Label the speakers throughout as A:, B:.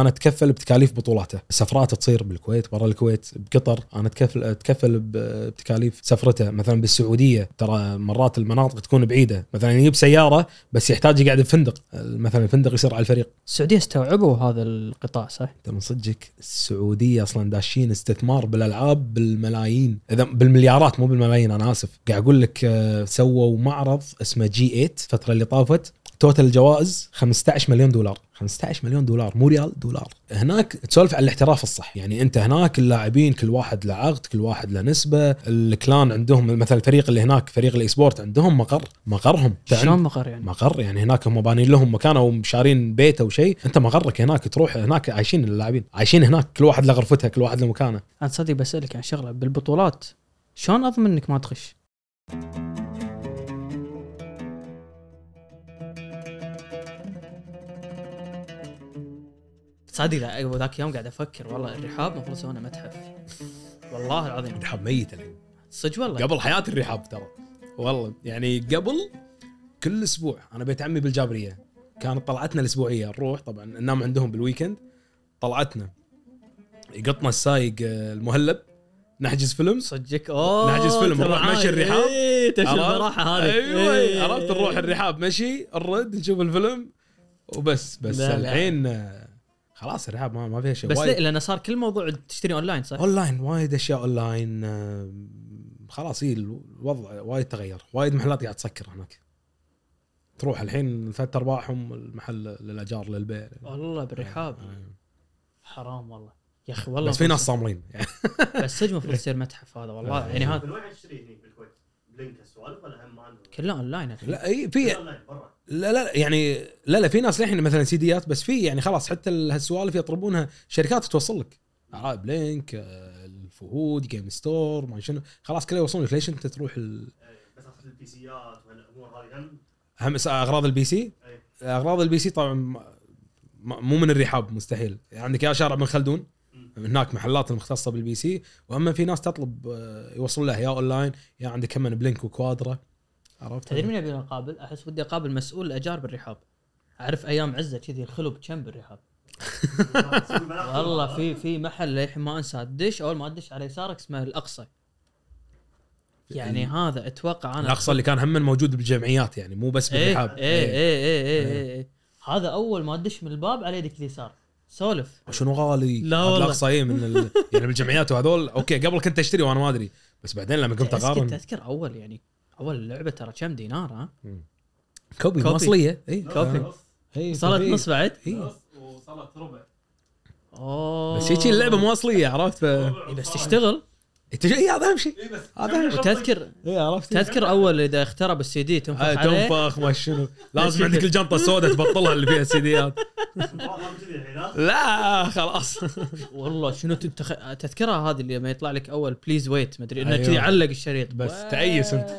A: أنا أتكفل بتكاليف بطولاته. سفراته تصير بالكويت برا الكويت بقطر. أنا أتكفل أتكفل بتكاليف سفرته. مثلا بالسعودية ترى مرات المناطق تكون بعيدة. مثلا يجيب سيارة بس يحتاج يقعد بفندق مثلا الفندق يصير على الفريق.
B: السعودية استوعبوا هذا القطاع صح؟
A: انت من صدقك السعودية أصلا داشين استثمار بالألعاب بالملايين. إذا بالمليارات مو بالملايين أنا آسف. قاعد أقول لك آه، سووا معرض اسمه جي 8 الفترة اللي طافت total الجوائز 15 مليون دولار. 15 مليون دولار مو ريال دولار. هناك تسولف عن الاحتراف الصح يعني انت هناك اللاعبين كل واحد له عقد كل واحد له نسبة. ال clan عندهم مثلا الفريق اللي هناك فريق ال eSports عندهم مقر. مقرهم.
B: شلون مقر يعني؟
A: مقر. يعني هناك هم بانين لهم مكان أو شارين بيت أو شيء. أنت مقرك هناك تروح هناك عايشين اللاعبين. عايشين هناك كل واحد له غرفتها كل واحد له مكانه.
B: أنا تصدق بسألك عن شغلة بالبطولات. شلون أضمن إنك ما تغش؟ صدق لا ذاك اليوم قاعد أفكر والله الرحاب المفروض يسوونه متحف. والله العظيم.
A: الرحاب ميت الحين
B: صدق والله.
A: قبل حياة الرحاب ترى. والله يعني قبل كل أسبوع أنا بيت عمي بالجابرية. كانت طلعتنا الأسبوعية نروح طبعا ننام عندهم بالويكند. طلعتنا. يقطنا السايق آه، المهلب. نحجز فيلم.
B: صدقك أوه
A: نحجز فيلم، نروح. مشي الرحاب. إيه؟
B: الراحه هذه.
A: أيوه.
B: إيه.
A: عرفت؟ نروح الرحاب. مشي نرد نشوف الفيلم. وبس بس
B: لا،.
A: الحين آه، خلاص الرحاب ما, ما فيها شيء.
B: بس
A: وايد-
B: ليه؟ لأنه صار كل موضوع تشتري اونلاين صح؟
A: اونلاين وايد أشياء اونلاين آه، خلاص هي الوضع وايد تغير. وايد محلات قاعد تسكر هناك. تروح الحين ثلاث أرباعهم المحل للأجار للبيع.
B: والله بالرحاب.
A: آه.
B: حرام والله. يا أخي والله
A: بس في ناس صاملين.
B: بس صدق المفروض يصير متحف هذا والله. يعني هذا
C: من وين تشتري هني بالكويت؟ Blink السوالف ولا هم؟
B: كله اونلاين
A: لا إي في لا لا يعني لا لا في ناس للحين مثلا سيديات بس في يعني خلاص حتى ال- هالسوالف يطلبونها شركات توصل لك. Blink آه، الفهود game store ما شنو. خلاص كله يوصلون لك. ليش أنت تروح ال...
C: إيه، بس اقصد ال PC ات والأمور هذه هم.
A: أغراض ال PC
C: إي.
A: أغراض ال PC طبعا مو من الرحاب مستحيل. يعني عندك يا شارع بن خلدون. هناك محلات المختصة بال PC وأما في ناس تطلب آه، يوصل لها يا أونلاين يا عندك كمان بلينك وكوادرا عرفت
B: تدري من ابي اقابل؟ أحس ودي أقابل مسؤول الأجار بالرحاب. أعرف أيام عزة كذي الخلو كم بالرحاب. والله في في محل للحين ما أنسى. تدش أول ما تدش على يسارك اسمه الأقصى. يعني هذا أتوقع أنا
A: الأقصى اللي كان هم موجود بالجمعيات يعني مو بس
B: إيه
A: بالرحاب.
B: إيه إيه. إيه إيه, إيه, إيه. هذا أول ما تدش من الباب على يدك اليسار. سولف.
A: شنو غالي؟
B: لا والله.
A: الأقصى إيه من ال... يعني بالجمعيات وهذول. okay قبل كنت أشتري وأنا ما أدري. بس بعدين لما قمت أقارن.
B: أذكر أول يعني أول لعبة ترى كم دينار ها؟
A: كوبي
B: كوبي.
A: مو أصلية إي.
B: كوبي.
A: إي
B: صارت نص بعد؟
A: إي.
C: وصلت ربع.
B: أوه.
A: بس هيك اللعبة مواصليه عرفت؟ ف
B: بس تشتغل؟
A: إنت اي هذا أهم شيء.
C: بس
A: هذا أهم شيء.
B: وتذكر
A: اي عرفت.
B: تذكر أول إذا اخترب السي دي تنفخ عليه؟
A: تنفخ ما شنو. لازم عندك الجنطه السوداء تبطلها اللي فيها سيديات
C: ما كذي الحين ها
A: لا خلاص.
B: والله شنو تتخ... تذكرها هذه اللي لما يطلع لك أول please wait مدري إنه
A: أيوة.
B: كذي علق الشريط.
A: بس تعيس أنت.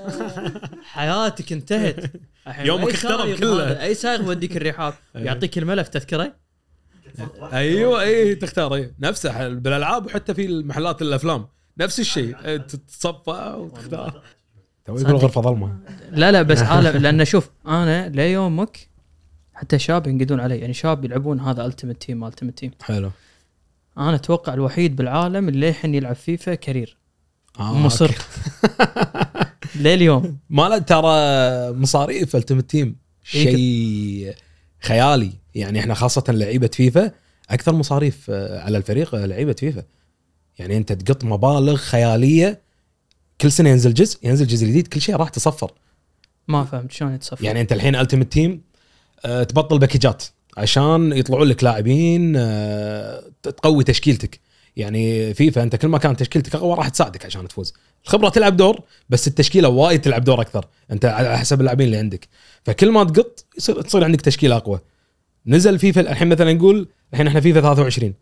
B: حياتك انتهت.
A: يومك
B: أي
A: اخترب كله.
B: أي سائق يوديك الرحاب. يعطيك الملف تذكره؟
A: أيوه اي تختار اي نفسه بالألعاب وحتى في المحلات الأفلام. نفس الشيء. إيه، تتصفى وتختار تو يقول غرفة ظلمة.
B: لا لا بس عالم لأن شوف أنا ليومك حتى شاب ينقدون علي. يعني شاب يلعبون هذا Ultimate Team Ultimate Team
A: حلو.
B: أنا أتوقع الوحيد بالعالم اللي الحين يلعب فيفا career.
A: آه،
B: مصر. لليوم.
A: ما لا ترى مصاريف Ultimate Team شيء خيالي. يعني إحنا خاصة لعيبة فيفا أكثر مصاريف آه، على الفريق آه، لعيبة فيفا. يعني انت تقط مبالغ خيالية كل سنة ينزل جزء ينزل جزء جديد كل شيء راح تصفر.
B: ما فهمت شلون يتصفى
A: يعني انت الحين Ultimate Team آه، تبطل باكجات عشان يطلعون لك لاعبين آه، تقوي تشكيلتك. يعني فيفا انت كل ما كانت تشكيلتك اقوى راح تساعدك عشان تفوز. الخبرة تلعب دور بس التشكيلة وايد تلعب دور أكثر. انت على حسب اللاعبين اللي عندك. فكل ما تقط يصير تصير عندك تشكيلة أقوى. نزل فيفا الحين مثلا نقول الحين إحنا فيفا 23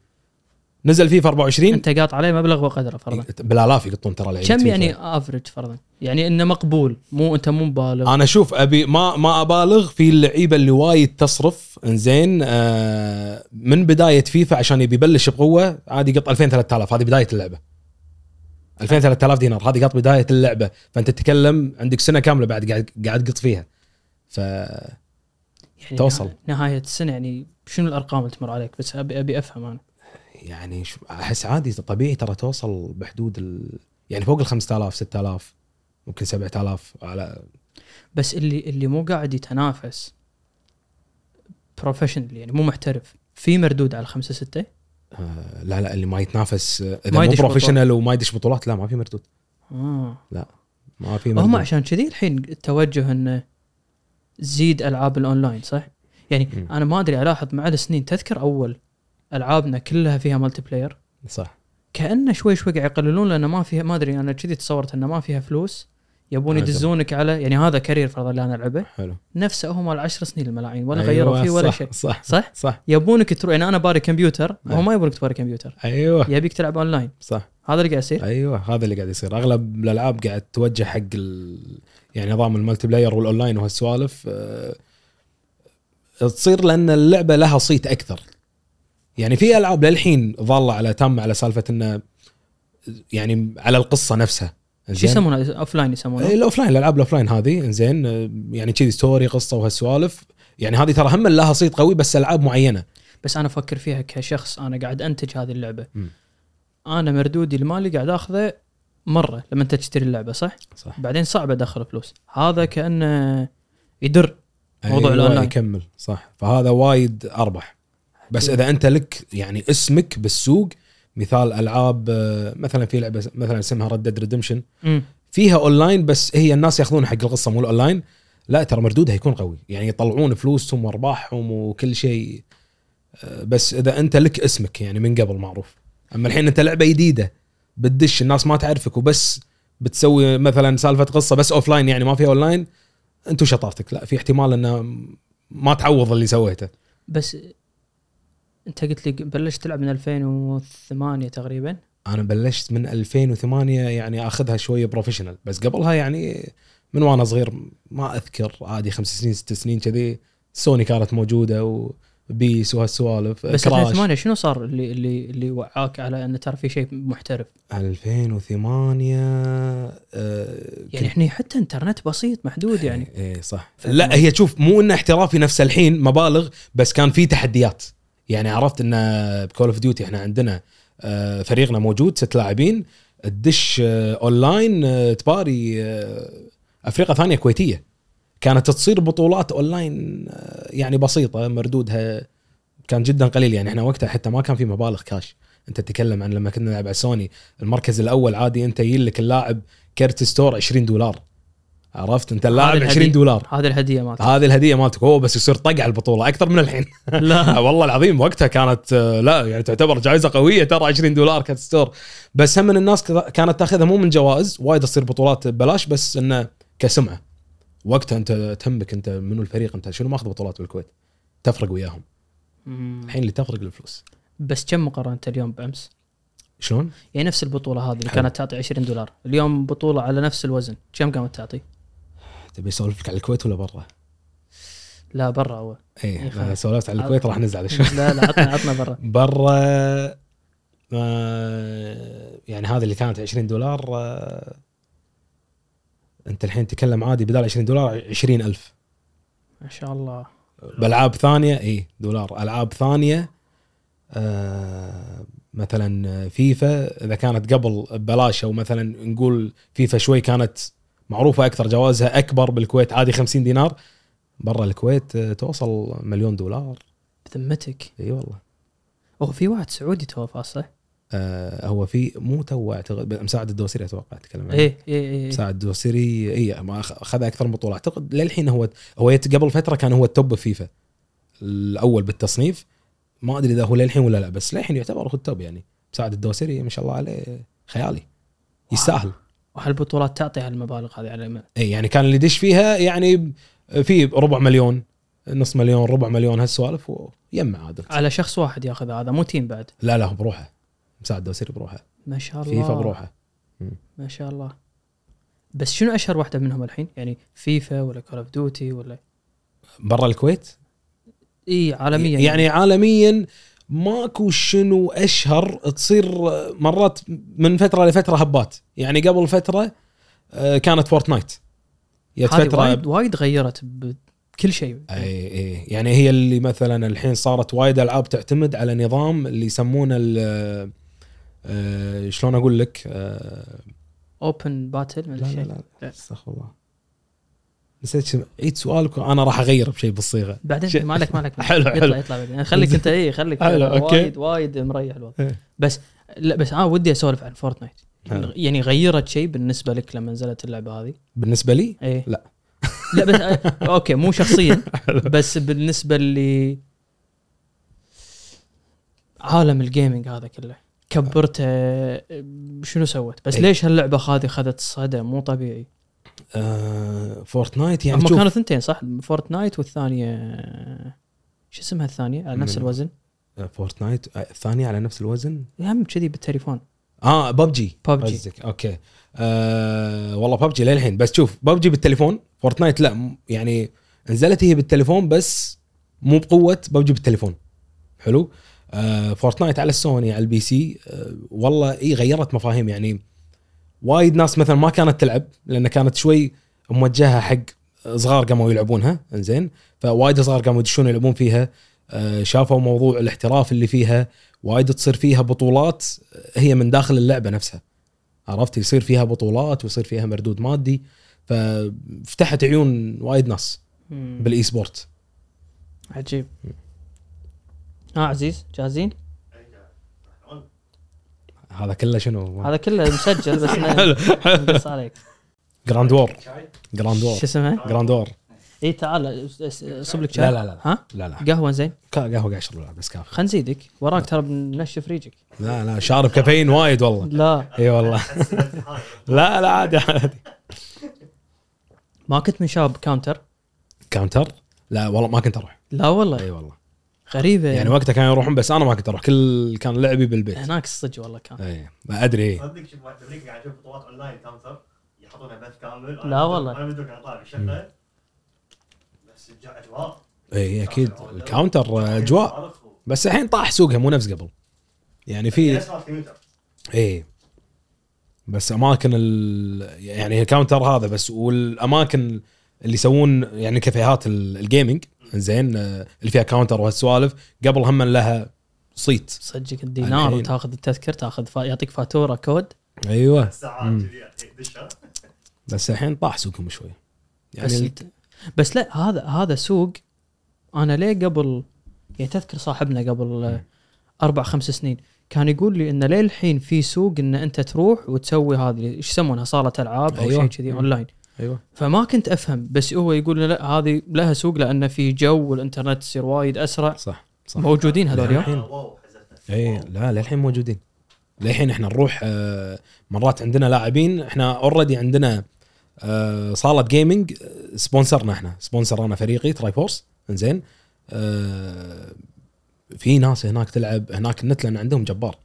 A: نزل فيفا 24
B: أنت قاط عليه مبلغ وقدره فرضا.
A: بالالاف يقطون ترى
B: كم. يعني افرج فرضا؟ يعني إنه مقبول مو أنت مو مبالغ.
A: أنا أشوف أبي ما ما أبالغ في اللعيبة اللي وايد تصرف. إنزين آه من بداية فيفا عشان يبي يبلش بقوة عادي يقط 2000 3000 هذه بداية اللعبة. 2000 3000 دينار هذه قط بداية اللعبة. فأنت تتكلم عندك سنة كاملة بعد قاعد قاعد تقط فيها. ف
B: يعني
A: توصل.
B: نها- نهاية السنة يعني شنو الأرقام اللي تمر عليك؟ بس أبي أبي أفهم أنا.
A: يعني أحس عادي طبيعي ترى توصل بحدود ال... يعني فوق ال 5000 6000 ممكن 7000 على
B: بس اللي اللي مو قاعد يتنافس professional يعني مو محترف في مردود على خمسة ستة؟
A: آه لا لا اللي ما يتنافس آه، إذا
B: ما
A: مو professional وما يدش بطولات لا ما في مردود.
B: آه.
A: ما في
B: هم
A: مردود.
B: عشان كذي الحين التوجه إنه زيد ألعاب الأونلاين صح؟ يعني
A: مم.
B: أنا ما أدري ألاحظ مع السنين تذكر أول ألعابنا كلها فيها multiplayer
A: صح.
B: كانه شوي شوي قاعد يقللون لأنه ما فيها ما أدري أنا كذي تصورت إنه ما فيها فلوس. يبون. يدزونك على يعني هذا career فرضا اللي أنا ألعبه.
A: حلو.
B: نفسه هو مال 10 سنين الملاعين ولا
A: أيوة،
B: غيروا فيه ولا شيء.
A: صح
B: صح؟
A: صح.
B: يبونك تروح يعني أنا باري كمبيوتر هو
A: أي.
B: ما يبونك تباري كمبيوتر.
A: أيوه.
B: يبيك تلعب أونلاين.
A: صح.
B: هذا اللي قاعد يصير.
A: أيوه هذا اللي قاعد يصير. أغلب الألعاب قاعد توجه حق ال... يعني نظام ال multiplayer وال online وهالسوالف أه... تصير لأن اللعبة لها صيت أكثر. يعني في ألعاب للحين ظاله على تم على سالفة إنه يعني على القصة نفسها.
B: شو يسمونه؟ offline يسمونه؟
A: إيه، ال offline الألعاب ال offline هذه. إنزين أه، يعني كذي story قصة وهالسوالف. يعني هذه ترى هم لها صيت قوي بس ألعاب معينة.
B: بس أنا أفكر فيها كشخص أنا قاعد أنتج هذه اللعبة.
A: مم.
B: أنا مردودي المالي قاعد آخذه مرة لما أنت تشتري اللعبة صح؟
A: صح.
B: بعدين صعب أدخل فلوس. هذا كأنه يدر موضوع
A: أيوة
B: الأونلاين.
A: يكمل صح. فهذا وايد أربح. بس إذا أنت لك يعني اسمك بالسوق مثال ألعاب آه، مثلا في لعبة مثلا اسمها Red Dead
B: Redemption.
A: فيها اونلاين بس هي الناس ياخذون حق القصة مو الاونلاين لا ترى مردودها يكون قوي. يعني يطلعون فلوسهم وأرباحهم وكل شيء. آه، بس إذا أنت لك اسمك يعني من قبل معروف. أما الحين أنت لعبة جديدة بتدش الناس ما تعرفك وبس بتسوي مثلا سالفة قصة بس offline يعني ما فيها اونلاين انت وشطارتك لا في احتمال إنه ما تعوض اللي سويته.
B: بس انت قلت لي بلشت تلعب من 2008 تقريبا.
A: أنا بلشت من 2008 يعني أخذها شوية professional بس قبلها يعني من وأنا صغير ما أذكر عادي خمس سنين ست سنين كذي سوني كانت موجودة وبيس وهالسوالف
B: بس
A: كراش.
B: 2008 شنو صار اللي اللي اللي وعاك على انه ترى في شيء محترف؟
A: 2008 آه
B: يعني إحنا حتى إنترنت بسيط محدود يعني.
A: إيه صح. لا هي شوف مو إنه احترافي نفس الحين مبالغ بس كان في تحديات. يعني عرفت إن ب Call of Duty إحنا عندنا آه، فريقنا موجود ست لاعبين تدش اونلاين آه، تباري آه، أفرقة ثانية كويتية. كانت تصير بطولات اونلاين يعني بسيطة مردودها كان جدا قليل. يعني إحنا وقتها حتى ما كان في مبالغ كاش أنت تتكلم عن لما كنا نلعب على سوني المركز الأول عادي أنت يجي لك اللاعب كرت store 20 دولار. عرفت انت اللاعب
B: هذه
A: 20
B: الهدية.
A: دولار
B: هذه الهدية مالتك
A: هذه الهدية مالتك هو بس يصير طق على البطولة أكثر من الحين
B: لا
A: والله العظيم وقتها كانت لا يعني تعتبر جائزة قوية ترى 20 دولار كانت store بس هم من الناس كانت تاخذها مو من جوائز وايد تصير بطولات ببلاش بس إنه كسمعة وقتها أنت تهمك أنت منو الفريق أنت شنو ماخذ بطولات بالكويت تفرق وياهم. الحين اللي تفرق الفلوس
B: بس كم مقارنة اليوم بأمس؟
A: شلون؟
B: يعني نفس البطولة هذه اللي. كانت تعطي 20 دولار اليوم بطولة على نفس الوزن كم قامت تعطي؟
A: تبي اسولف لك على الكويت ولا برا؟
B: لا برا اول
A: اي
B: خلاص.
A: أنا سولفت على الكويت راح نزعل شوي.
B: لا لا عطنا عطنا برا.
A: برا آه، يعني هذه اللي كانت 20 دولار آه، أنت الحين تكلم عادي بدال 20 دولار 20000
B: ما شاء الله.
A: بألعاب ثانية اي دولار. ألعاب ثانية آه مثلا فيفا إذا كانت قبل ببلاش أو مثلا نقول فيفا شوي كانت معروفة أكثر جوائزها أكبر بالكويت. عادي 50 دينار. برا الكويت آه، توصل مليون دولار.
B: بذمتك؟
A: إي والله.
B: هو في واحد سعودي تو فاز صح؟
A: آه هو في مو تو اعتقد مساعد الدوسري أتوقع أتكلم عنه.
B: إيه إيه إيه
A: مساعد الدوسري إي أخذ أكثر من بطوله أعتقد للحين هو هو قبل فترة كان هو ال top FIFA الأول بالتصنيف. ما أدري إذا هو للحين ولا لا بس للحين يعتبر هو ال top يعني. مساعد الدوسري ما شاء الله عليه خيالي. يستاهل.
B: وهالبطولات تعطي هالمبالغ هذه على
A: اي يعني كان اللي يدش فيها يعني في ربع مليون نص مليون ربع مليون هالسوالف ويمع عادل
B: على شخص واحد ياخذ هذا مو team بعد.
A: لا لا هو بروحه. مساعد الدوسري بروحه.
B: ما شاء الله.
A: فيفا بروحه
B: ما شاء الله. بس شنو أشهر واحدة منهم الحين؟ يعني فيفا ولا Call of Duty ولا
A: برا الكويت؟
B: اي عالميا.
A: يعني عالميا ماكو شنو أشهر تصير مرات من فترة لفترة هبات. يعني قبل فترة آه، كانت Fortnite.
B: هذه
A: فترة
B: وايد وايد غيرت ب... كل شيء.
A: اي اي يعني هي اللي مثلا الحين صارت وايد ألعاب تعتمد على نظام اللي يسمونه ال آه، شلون أقول لك؟ آه،
B: open battle
A: لا لا لا. استغفر الله. نسيت عيد سؤالك أنا راح أغير بشيء بالصيغة.
B: بعدين
A: شيء-
B: ما عليك ما عليك
A: حلو،
B: يطلع
A: حلو.
B: يطلع بعدين. خليك أنت اي خليك.
A: حلو، okay.
B: وايد وايد مريح الوضع.
A: إيه.
B: بس لا بس أنا ودي أسولف عن Fortnite
A: حلو.
B: يعني غيرت شيء بالنسبة لك لما نزلت اللعبة هذه؟
A: بالنسبة لي؟
B: إيه.
A: لا.
B: لا بس آه، okay مو شخصيا. بس بالنسبة لي عالم ال gaming هذا كله. كبرته شنو سوت؟ بس
A: إيه.
B: ليش هاللعبة هذه اخذت صدى؟ مو طبيعي.
A: آه Fortnite يعني
B: هم كانوا ثنتين صح؟ Fortnite والثانية شو اسمها الثانية على نفس الوزن؟
A: آه، Fortnite آه، الثانية على نفس الوزن؟
B: هم كذي بالتليفون.
A: آه ببجي. قصدك. okay. آه والله ببجي للحين. بس شوف ببجي بالتليفون Fortnite لا يعني نزلت هي بالتليفون بس مو بقوة ببجي بالتليفون. حلو؟ آه Fortnite على السوني على ال PC آه والله إي غيرت مفاهيم يعني. وايد ناس مثلا ما كانت تلعب لأن كانت شوي موجهة حق صغار قاموا يلعبونها إنزين. فوايد صغار قاموا يدشون يلعبون فيها آه، شافوا موضوع الاحتراف اللي فيها وايد تصير فيها بطولات هي من داخل اللعبة نفسها. عرفت؟ يصير فيها بطولات ويصير فيها مردود مادي. ففتحت عيون وايد ناس بال e-sport
B: عجيب. آه عزيز جاهزين؟
A: هذا كله شنو؟
B: هذا كله مسجل بس
A: حلو. حلو
B: نقص عليك.
A: Ground War Ground War
B: شو اسمها؟
A: Ground War
B: إي تعال صب لك شاي.
A: لا لا لا.
B: ها؟
A: لا لا.
B: قهوة زين.
A: قهوة قاعد اشرب لا، بس كافي
B: خلينا نزيدك. وراك ترى بنشف ريجك
A: لا لا شارب كافيين وايد والله.
B: لا.
A: إي والله. لا لا عادي عادي.
B: ما كنت من شباب Counter؟
A: Counter؟ لا والله ما كنت أروح.
B: لا والله.
A: إي والله.
B: غريبة.
A: يعني
B: يعني
A: وقتها كانوا يروحون بس أنا ما كنت أروح. كل كان لعبي بالبيت.
B: هناك الصج والله كان.
A: اي ما أدري. إيه.
C: صدق شوف واحد بامريكا قاعد أشوف بطولات online Counter يحطونها بث كامل. أنا
B: لا والله.
C: أنا بدون قاعد طالع الشقه بس أجواء.
A: اي أكيد. ال Counter أجواء. بس الحين طاح سوقها مو نفس قبل. يعني في اي بس أماكن ال... يعني الكاونتر هذا بس والأماكن اللي يسوون يعني كافيهات ال- الجيمنج زين آه، اللي فيها كاونتر وهالسوالف قبل هم لها صيت
B: صدقك الدينار. وتاخذ التذكر تاخذ فا... يعطيك فاتورة كود
A: أيوه
C: ساعات
A: مم.
C: كذي دشها
A: بس الحين طاح سوقهم شوي يعني
B: بس
A: ال-
B: الت- بس لا هذا هذا سوق أنا ليه قبل يعني تذكر صاحبنا قبل آه، أربع خمس سنين كان يقول لي انه للحين في سوق إن أنت تروح وتسوي هذه إيش يسمونها صالة ألعاب أو
A: أيوة.
B: شيء كذي. اونلاين
A: أيوه.
B: فما كنت أفهم بس هو يقول لا هذه لها سوق لأن في جو والإنترنت يصير وايد أسرع.
A: صح صح.
B: موجودين هذول
C: حزتها
A: اي لا للحين موجودين. للحين إحنا نروح آه، مرات عندنا لاعبين إحنا already عندنا آه، صالة gaming آه، sponsor نا إحنا. sponsor أنا فريقي Triforce إنزين آه، في ناس هناك تلعب هناك النت لأن عندهم جبار.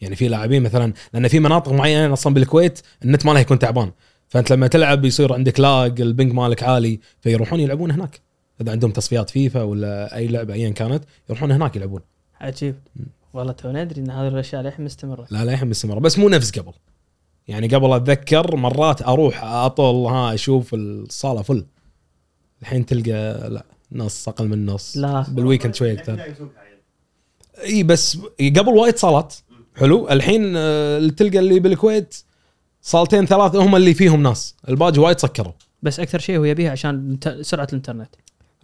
A: يعني في لاعبين مثلا لأن في مناطق معينة أصلا بالكويت النت مالها يكون تعبان. فانت لما تلعب يصير عندك lag ال ping مالك عالي فيروحون يلعبون هناك. إذا عندهم تصفيات فيفا ولا أي لعبة ايا كانت يروحون هناك يلعبون.
B: عجيب. والله تو ندري إن هذه الأشياء للحين مستمرة.
A: لا الحين مستمرة. بس مو نفس قبل. يعني قبل أتذكر مرات أروح أطل ها أشوف الصالة فل. الحين تلقى لا نص أقل من نص.
B: لا.
A: بال
C: weekend شوي أكثر.
A: إي بس قبل وايد صالات. حلو. الحين آه، تلقى اللي بالكويت صالتين ثلاث هم اللي فيهم ناس. الباقي وايد سكروا.
B: بس أكثر شيء هو يبيها عشان سرعة الإنترنت.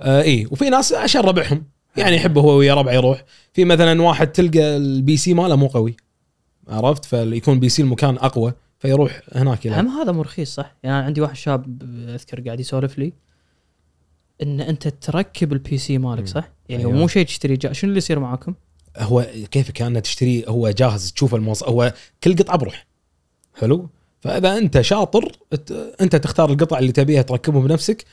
A: آه إي. وفي ناس عشان ربعهم. يعني يحب هو ويا ربعه يروح. في مثلا واحد تلقى ال PC ماله مو قوي. عرفت؟ فيكون PC المكان أقوى فيروح هناك يلعب.
B: هم هذا مو رخيص صح؟ يعني عندي واحد شاب أذكر قاعد يسولف لي إن أنت تركب ال PC مالك. صح؟ يعني
A: أيوة.
B: مو شيء تشتري جا... شنو اللي يصير معاكم؟
A: هو كيف كان تشتري هو جاهز تشوف المو... هو كل قطعة بروح. حلو؟ فإذا أنت شاطر أنت تختار القطع اللي تبيها تركبه بنفسك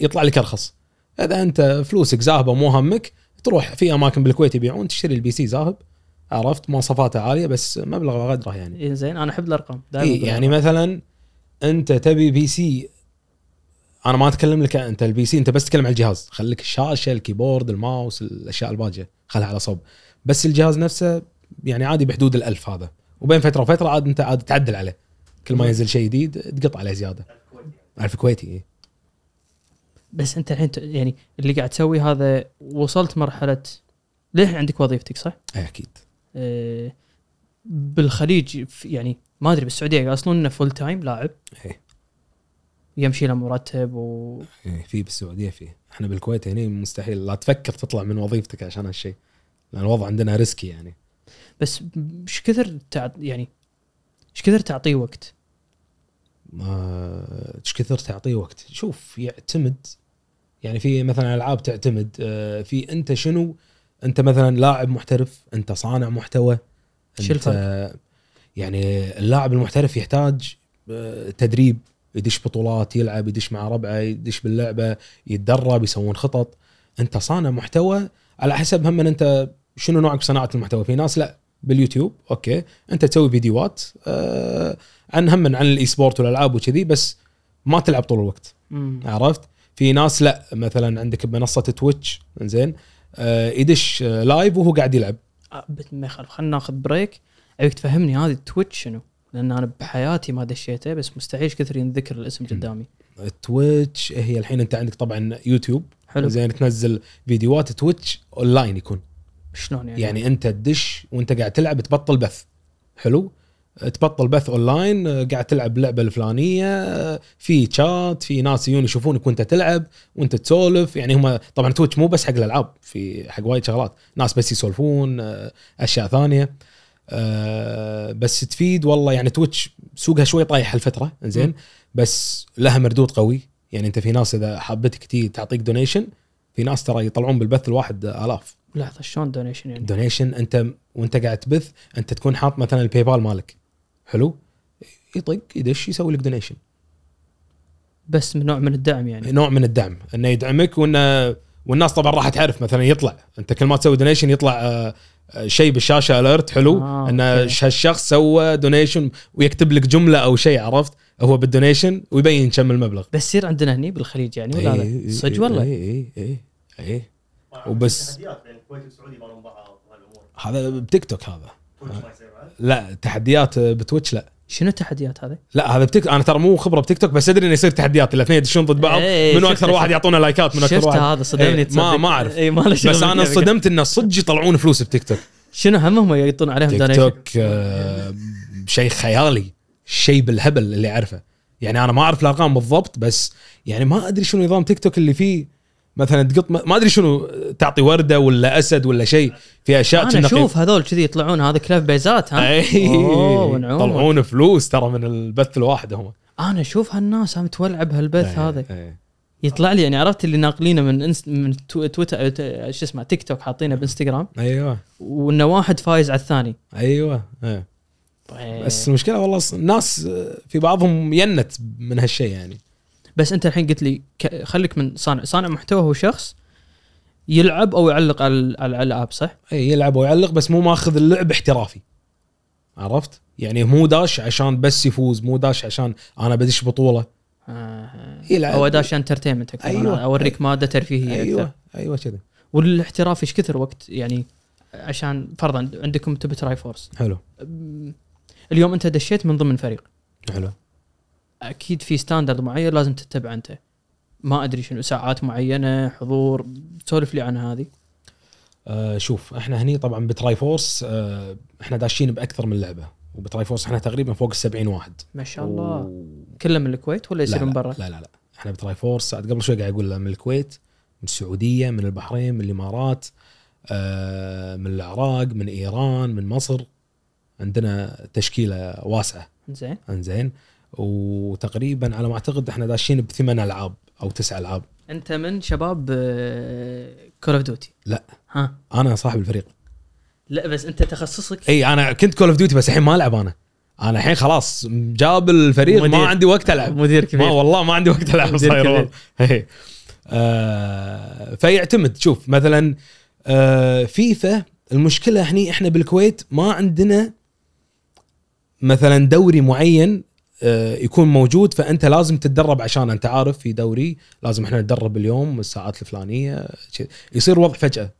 A: يطلع لك أرخص. إذا أنت فلوسك زاهبة مو همك تروح في أماكن بالكويت يبيعون تشتري ال PC زاهب عرفت؟ مواصفاته عالية بس مبلغ قدره يعني.
B: إيه زين أنا أحب الأرقام دائما
A: إيه يعني مثلا أنت تبي PC أنا ما أتكلم لك أنت ال PC أنت بس تتكلم عن الجهاز. خليك الشاشة ال keyboard ال mouse الأشياء الباجية. خلها على صوب. بس الجهاز نفسه يعني عادي بحدود الألف هذا. وبين فترة وفترة عاد أنت عاد تعدل عليه. كل ما ينزل شيء جديد تقط عليه
C: زيادة.
A: ألف كويتي إيه.
B: بس أنت الحين يعني اللي قاعد تسوي هذا وصلت مرحلة للحين عندك وظيفتك صح؟
A: اي أكيد
B: آه، بالخليج يعني ما أدري بالسعودية يواصلون إنه full time لاعب
A: إيه.
B: يمشي له مرتب و
A: إيه، في بالسعودية في إحنا بالكويت هنا مستحيل لا تفكر تطلع من وظيفتك عشان هالشيء لأن الوضع عندنا risky يعني
B: بس إيش كثر تع... يعني إيش كثر تعطيه وقت؟
A: ما إيش كثر تعطيه وقت؟ شوف يعتمد. يعني في مثلا ألعاب تعتمد آه، في أنت شنو؟ أنت مثلا لاعب محترف أنت صانع محتوى أنت يعني اللاعب المحترف يحتاج آه، تدريب يدش بطولات يلعب يدش مع ربعة يدش باللعبة يتدرب يسوون خطط. أنت صانع محتوى على حسب هم أنت شنو نوعك بصناعه المحتوى. في ناس لا باليوتيوب أوكي. أنت تسوي فيديوهات آه عن هم عن ال esports والألعاب وكذي بس ما تلعب طول الوقت.
B: مم.
A: عرفت؟ في ناس لا مثلا عندك بمنصة تويتش زين آه يدش آه، live وهو قاعد يلعب.
B: آه، ما يخالف خلينا ناخذ break. أبيك تفهمني هذه تويتش شنو؟ لأن أنا بحياتي ما دشيته بس مستحيل كثر ينذكر الاسم قدامي.
A: تويتش هي الحين أنت عندك طبعا يوتيوب.
B: حلو.
A: زين تنزل فيديوهات تويتش أونلاين يكون.
B: شلون يعني؟
A: يعني انت تدش وانت قاعد تلعب تبطل بث. حلو؟ تبطل بث اونلاين قاعد تلعب اللعبه الفلانية في شات في ناس يجون يشوفونك وانت تلعب وانت تسولف. يعني هم طبعا تويتش مو بس حق الألعاب في حق وايد شغلات. ناس بس يسولفون آه، أشياء ثانية. آه، بس تفيد والله. يعني تويتش سوقها شوي طايح هالفترة زين. بس لها مردود قوي. يعني انت في ناس إذا حابتك تي تعطيك donation في ناس ترى يطلعون بالبث الواحد آلاف.
B: لحظة شلون donation يعني؟
A: donation أنت وأنت قاعد تبث أنت تكون حاط مثلا الباي بال مالك. حلو؟ يطق يدش يسوي لك donation
B: بس من نوع من الدعم يعني.
A: نوع من الدعم. إنه يدعمك وإنه والناس طبعا راح تعرف مثلا يطلع. أنت كل ما تسوي donation يطلع آه، آه، شيء بالشاشة alert حلو؟
B: آه،
A: إن
B: أوكي.
A: هالشخص سوى دونيشن ويكتب لك جملة أو شيء عرفت؟ هو بال donation ويبين كم المبلغ.
B: بس يصير عندنا هني بالخليج يعني ولا لا؟ صدق والله؟
A: اي اي اي
C: ما-
A: وبس-
C: تحديات بين الكويت والسعودي بعض وهالامور
A: هذا بتيك توك هذا.
C: كل ما يصير بعد.
A: لا تحديات بتويتش لا.
B: شنو التحديات هذه؟
A: لا هذا بتيك أنا ترى مو خبرة بتيك توك بس أدري انه يصير تحديات الاثنين يدشون ضد بعض
B: إيه،
A: منو أكثر واحد يعطونه لايكات من أكثر
B: شفت
A: واحد؟
B: هذا صدمني تصدق
A: ما ما أعرف.
B: اي ما
A: بس أنا
B: بالكيف.
A: صدمت انه صدق يطلعون فلوس بتيك توك.
B: شنو همهم يقطون عليهم
A: تيك؟ توك آه، شيء خيالي شيء بالهبل اللي أعرفه. يعني أنا ما أعرف الأرقام بالضبط بس يعني ما أدري شنو نظام تيك توك اللي فيه مثلا تقط ما أدري شنو تعطي وردة ولا أسد ولا شيء في
B: أشياء
A: أنا
B: أشوف هذول كذي يطلعون هذا چلاب بيزات ها.
A: يطلعون فلوس ترى من البث الواحد هم
B: أنا أشوف هالناس هم تولع بهالبث
A: إيه،
B: هذا
A: إيه.
B: يطلع لي يعني عرفت اللي ناقلينه من إنستا من تو- تويتر ت- شو اسمه تيك توك حاطينه بإنستغرام
A: أيوه
B: وإنه واحد فايز على الثاني
A: أيوه إيه.
B: طيب.
A: بس المشكلة والله الناس في بعضهم ينت من هالشيء يعني
B: بس انت الحين قلت لي خليك من صانع. صانع محتوى هو شخص يلعب أو يعلق على الالعاب صح؟
A: إي يلعب ويعلق بس مو ماخذ اللعب احترافي. عرفت؟ يعني مو داش عشان بس يفوز مو داش عشان أنا بدش بطولة.
B: آه.
A: يلعب.
B: أو داش entertainment أكثر.
A: أيوة.
B: أيوة. أوريك مادة ترفيهية أيوه
A: أيوه.
B: أكثر
A: أيوه كذا
B: والاحتراف إيش كثر وقت؟ يعني عشان فرضا عندكم تبي تراي فورس.
A: حلو.
B: اليوم أنت دشيت من ضمن فريق.
A: حلو.
B: أكيد في standard معين لازم تتبعه أنت. ما أدري شنو ساعات معينة حضور سولف لي عن هذه.
A: آه شوف إحنا هني طبعا بتراي فورس آه إحنا داشين بأكثر من لعبة. وبتراي فورس إحنا تقريبا فوق ال 70 واحد.
B: ما شاء الله.
A: و...
B: كله من الكويت ولا
A: لا,
B: يصير من برا؟
A: لا لا لا. إحنا بتراي فورس قبل شوي قاعد أقول من الكويت من السعودية من البحرين من الإمارات آه من العراق من إيران من مصر. عندنا تشكيلة واسعة.
B: زين
A: إنزين. وتقريبا على ما أعتقد إحنا داشين بثمان ألعاب أو تسع ألعاب.
B: أنت من شباب كول اوف ديوتي
A: لا.
B: ها.
A: أنا صاحب الفريق.
B: لا بس أنت تخصصك؟
A: إي أنا كنت كول اوف ديوتي بس الحين ما ألعب أنا. أنا الحين خلاص صاحب الفريق
B: مدير.
A: ما عندي وقت ألعب.
B: مدير
A: ما
B: كبير
A: والله ما عندي وقت
B: ألعب
A: صاير. آه فيعتمد شوف مثلا آه فيفا المشكلة هني إحنا بالكويت ما عندنا مثلا دوري معين يكون موجود فأنت لازم تتدرب عشان أنت عارف في دوري لازم إحنا نتدرب اليوم الساعات الفلانية يصير وضع فجأة.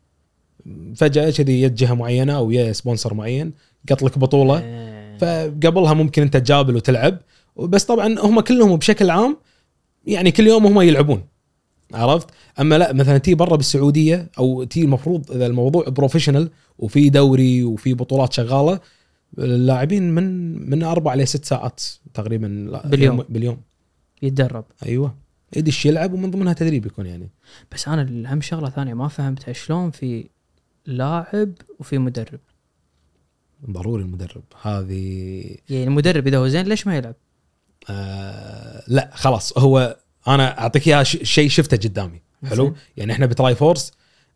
A: فجأة كذي يد جهة معينة أو يا sponsor معين قط لك بطولة.
B: آه.
A: فقبلها ممكن أنت تجابل وتلعب. بس طبعا هم كلهم بشكل عام يعني كل يوم هم يلعبون. عرفت؟ أما لا مثلا تي برا بالسعودية أو تي المفروض إذا الموضوع professional وفي دوري وفي بطولات شغالة اللاعبين من من أربع ل ست ساعات تقريبا
B: باليوم.
A: باليوم.
B: يتدرب.
A: أيوه. يدش يلعب ومن ضمنها تدريب يكون يعني.
B: بس أنا اهم شغلة ثانية ما فهمتها شلون في لاعب وفي مدرب.
A: ضروري المدرب. هذه
B: يعني المدرب إذا هو زين ليش ما يلعب؟
A: آه لا خلاص. هو أنا أعطيك اياها شيء شفته قدامي. حلو. يعني إحنا ب Tri Force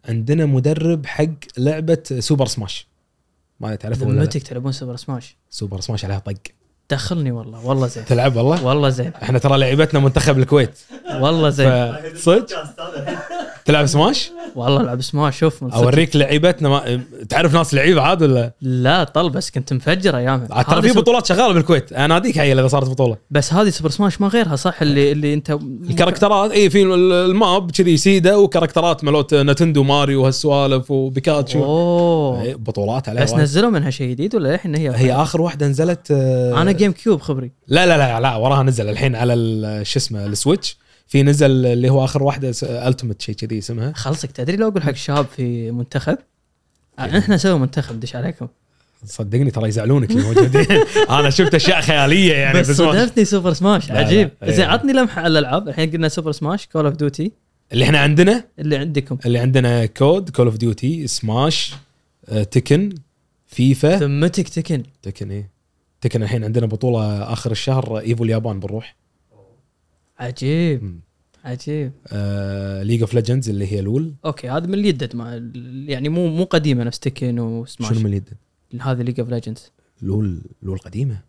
A: عندنا مدرب حق لعبة Super Smash. ما لا.
B: ذمتك تلعبون سوبر سماش
A: سوبر سماش عليها طق.
B: دخلني والله والله زين.
A: تلعب والله؟
B: والله زين.
A: إحنا ترى لعبتنا منتخب الكويت.
B: والله زين.
A: صدق. تلعب سماش؟
B: والله ألعب سماش شوف.
A: أوريك لعيبتنا. ما... تعرف ناس لعيبة عاد ولا؟
B: لا طل بس كنت مفجر ايامها
A: ترى في بطولات شغالة بالكويت. اناديك عيل إذا صارت بطولة.
B: بس هذه Super Smash ما غيرها صح؟ اللي اللي أنت
A: الكاركترات إي في ال- ال map كذي سيدا وكاركترات مالات Nintendo ماريو وهالسوالف وبيكاتشو. أوه. بطولات عليها
B: بس. نزلوا منها شيء جديد ولا الحين هي
A: هي آخر واحدة نزلت آه،
B: أنا GameCube خبري.
A: لا لا لا لا وراها نزل الحين على شو اسمه ال Switch. في نزل اللي هو آخر واحدة Ultimate شيء كذي اسمها.
B: خلصك. تدري لو أقول حق الشباب في منتخب؟ آه، إحنا نسوي منتخب دش عليكم.
A: صدقني ترى يزعلونك اللي موجودين أنا شفت أشياء خيالية يعني
B: بس صدفتني
A: Super Smash
B: عجيب.
A: إيه.
B: زين عطني لمحة على الألعاب الحين قلنا Super Smash Call of Duty
A: اللي إحنا عندنا؟
B: اللي عندكم.
A: اللي عندنا COD Call of Duty Smash Tekken FIFA
B: ذمتك Tekken
A: Tekken إيه. Tekken الحين عندنا بطولة آخر الشهر Evo اليابان بنروح.
B: عجيب. عجيب.
A: League of Legends اللي هي LoL
B: أوكي هذا من اللي يدد ما يعني مو مو قديمة نفس Tekken و Smash
A: شنو من اليدد
B: هذه League of Legends
A: LoL LoL قديمة.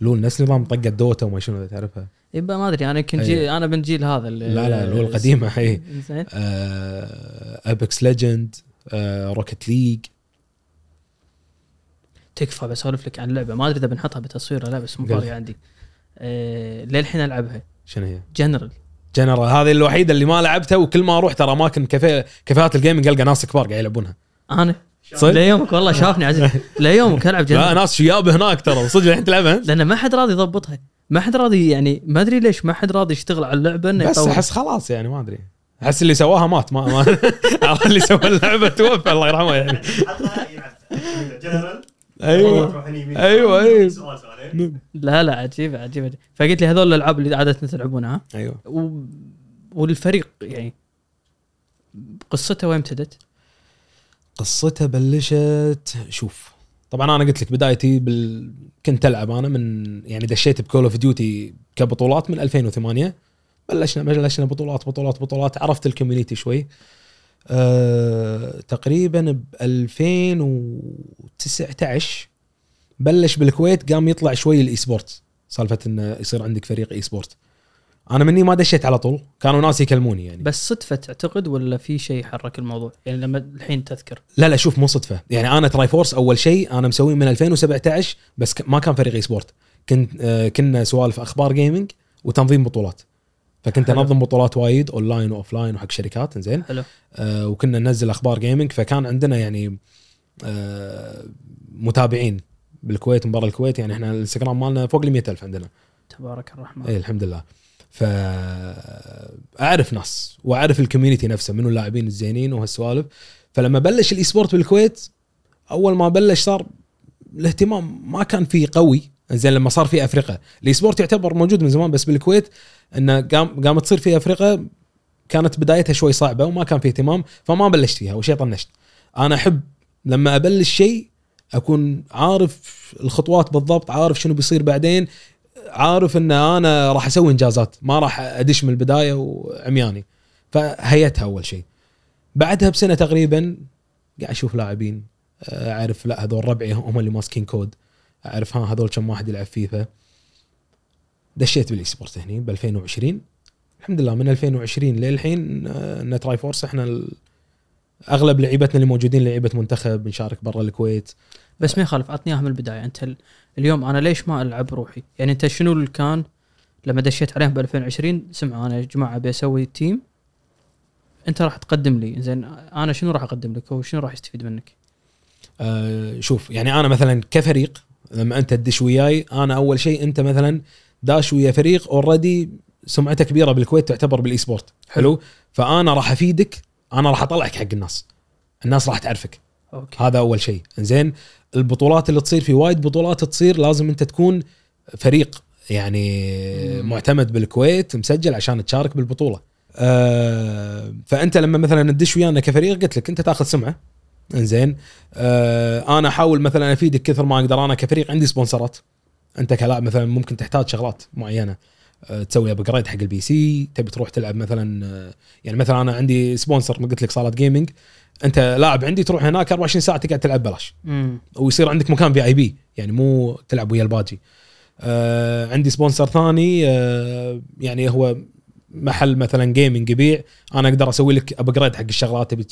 A: LoL نفس نظام طقه Dota وما شنو تعرفها؟
B: يبقى ما أدري أنا يمكن جيل أنا من جيل هذا
A: لا لا LoL قديمة هي
B: زين.
A: Apex Legend Rocket League
B: تكفى بسولف لك عن لعبه ما أدري إذا بنحطها بتصوير ولا لا بس مو. فارقه عندي. آه للحين ألعبها.
A: شنو هي؟
B: General
A: General هذه الوحيدة اللي ما لعبتها وكل ما أروح ترى أماكن كافيه كافيهات ال gaming ألقى ناس كبار قاعد يلعبونها.
B: أنا؟
A: صدق؟
B: ليومك والله شافني عزيز. ليومك ألعب
A: لا
B: جنرال
A: ناس شياب هناك ترى صدق الحين تلعبها؟
B: لأن ما حد راضي يضبطها. ما حد راضي يعني ما أدري ليش ما حد راضي يشتغل على اللعبة إنه
A: بس. أحس خلاص يعني ما أدري. أحس اللي سواها مات ما, ما اللي سوى اللعبة توفى الله يرحمه يعني.
C: أيوه.
A: أيوة، أيوة.
C: سؤال سؤالين
B: لا لا عجيب عجيب. فقلت لي هذول الألعاب اللي عادة تلعبونها
A: أيوه
B: و... والفريق يعني قصته وين ابتدت؟
A: قصتها بلشت شوف طبعا أنا قلت لك بدايتي بال... كنت ألعب أنا من يعني دشيت ب Call of Duty كبطولات من 2008 بلشنا بلشنا بطولات بطولات بطولات عرفت ال community شوي أه... تقريبا ب 2019 بلش بالكويت قام يطلع شوي ال e-sport سالفة انه يصير عندك فريق e-sport أنا مني ما دشيت على طول كانوا ناس يكلموني يعني.
B: بس صدفة تعتقد ولا في شيء حرك الموضوع؟ يعني لما الحين تذكر.
A: لا لا شوف مو صدفة. يعني أنا Tri Force أول شيء أنا مسويه من 2017 بس ما كان فريق e-sport كنت آه، كنا سوالف أخبار gaming وتنظيم بطولات. فكنت. أنظم بطولات وايد online و offline وحق شركات زين
B: حلو.
A: آه، وكنا ننزل أخبار gaming فكان عندنا يعني آه، متابعين بالكويت من برا الكويت. يعني إحنا الإنستغرام مالنا فوق ال ألف عندنا.
B: تبارك الرحمن.
A: اي الحمد لله. فاعرف ناس وأعرف ال community نفسه منو اللاعبين الزينين وهالسوالف. فلما بلش ال e-sport بالكويت أول ما بلش صار الاهتمام ما كان فيه قوي. زين لما صار في أفرقة. ال e-sport يعتبر موجود من زمان بس بالكويت انه قام قامت تصير في أفرقة كانت بدايتها شوي صعبة وما كان في اهتمام فما بلشت فيها وشي طنشت أنا أحب لما أبلش شيء أكون عارف الخطوات بالضبط عارف شنو بيصير بعدين عارف إن أنا راح أسوي إنجازات ما راح أدش من البداية وعمياني. فهيتها أول شيء. بعدها بسنة تقريبا قاعد أشوف لاعبين أعرف لا هذول ربعي هم اللي ماسكين COD. أعرف ها هذول كم واحد يلعب فيفا. دشيت بال e-sport هني ب 2020 الحمد لله من 2020 للحين آه، ان Tri Force إحنا أغلب لعيبتنا اللي موجودين لعيبة منتخب بنشارك برا الكويت.
B: بس ما يخالف عطني اياها من البداية. أنت ال- اليوم أنا ليش ما ألعب روحي؟ يعني أنت شنو اللي كان لما دشيت عليهم ب 2020 سمع أنا يا جماعة أبي أسوي team أنت راح تقدم لي. زين أنا شنو راح أقدم لك؟ هو شنو راح يستفيد منك؟
A: آه، شوف يعني أنا مثلا كفريق لما أنت تدش وياي أنا أول شيء أنت مثلا داش ويا فريق already سمعته كبيرة بالكويت تعتبر بال e-sport حلو؟ فأنا راح أفيدك أنا راح أطلعك حق الناس. الناس راح تعرفك.
B: أوكي.
A: هذا أول شيء. زين البطولات اللي تصير في وايد بطولات تصير لازم أنت تكون فريق يعني
B: مم.
A: معتمد بالكويت مسجل عشان تشارك بالبطولة. آه فأنت لما مثلا تدش ويانا كفريق قلت لك أنت تاخذ سمعة. إنزين آه أنا أحاول مثلا أفيدك كثر ما أقدر. أنا كفريق عندي sponsor ات. انت كلاعب مثلا ممكن تحتاج شغلات معينة. آه، تسوي upgrade حق ال PC تبي تروح تلعب مثلا آه، يعني مثلا أنا عندي sponsor ما قلت لك صالة gaming أنت لاعب عندي تروح هناك 24 ساعة تقعد تلعب ببلاش.
B: امم
A: ويصير عندك مكان VIP يعني مو تلعب ويا الباجي. آه عندي sponsor ثاني آه يعني هو محل مثلا gaming يبيع. أنا أقدر أسوي لك upgrade حق الشغلات تبي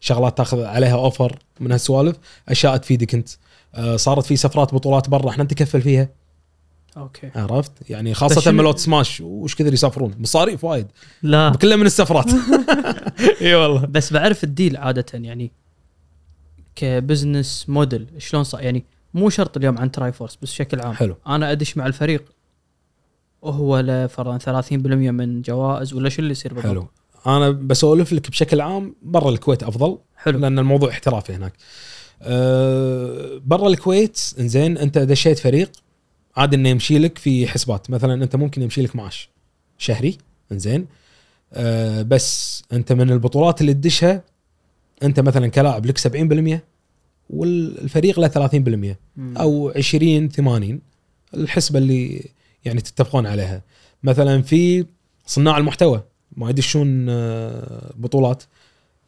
A: شغلات تاخذ عليها offer من هالسوالف. أشياء تفيدك أنت. آه صارت في سفرات بطولات برا إحنا نتكفل فيها.
B: أوكي.
A: عرفت؟ يعني
B: خاصة
A: ملوت سماش وش كثر يسافرون؟ مصاريف وايد.
B: لا.
A: كلها من السفرات. إي والله.
B: بس بعرف ال deal عادة يعني ك business model شلون صار يعني مو شرط اليوم عن Triforce بس بشكل عام.
A: حلو.
B: أنا أدش مع الفريق وهو فرضا 30% من جوائز ولا شو اللي يصير بالضبط؟
A: حلو. أنا بسولف لك بشكل عام برا الكويت أفضل
B: حلو.
A: لأن الموضوع احترافي هناك. أه برا الكويت إنزين أنت دشيت فريق عادي إنه يمشي لك في حسبات مثلا أنت ممكن يمشي لك معاش شهري إنزين. أه بس أنت من البطولات اللي تدشها أنت مثلا كلاعب لك 70% والفريق له 30%
B: مم.
A: أو 20 80 الحسبة اللي يعني تتفقون عليها. مثلا في صناع المحتوى ما يدشون آه، بطولات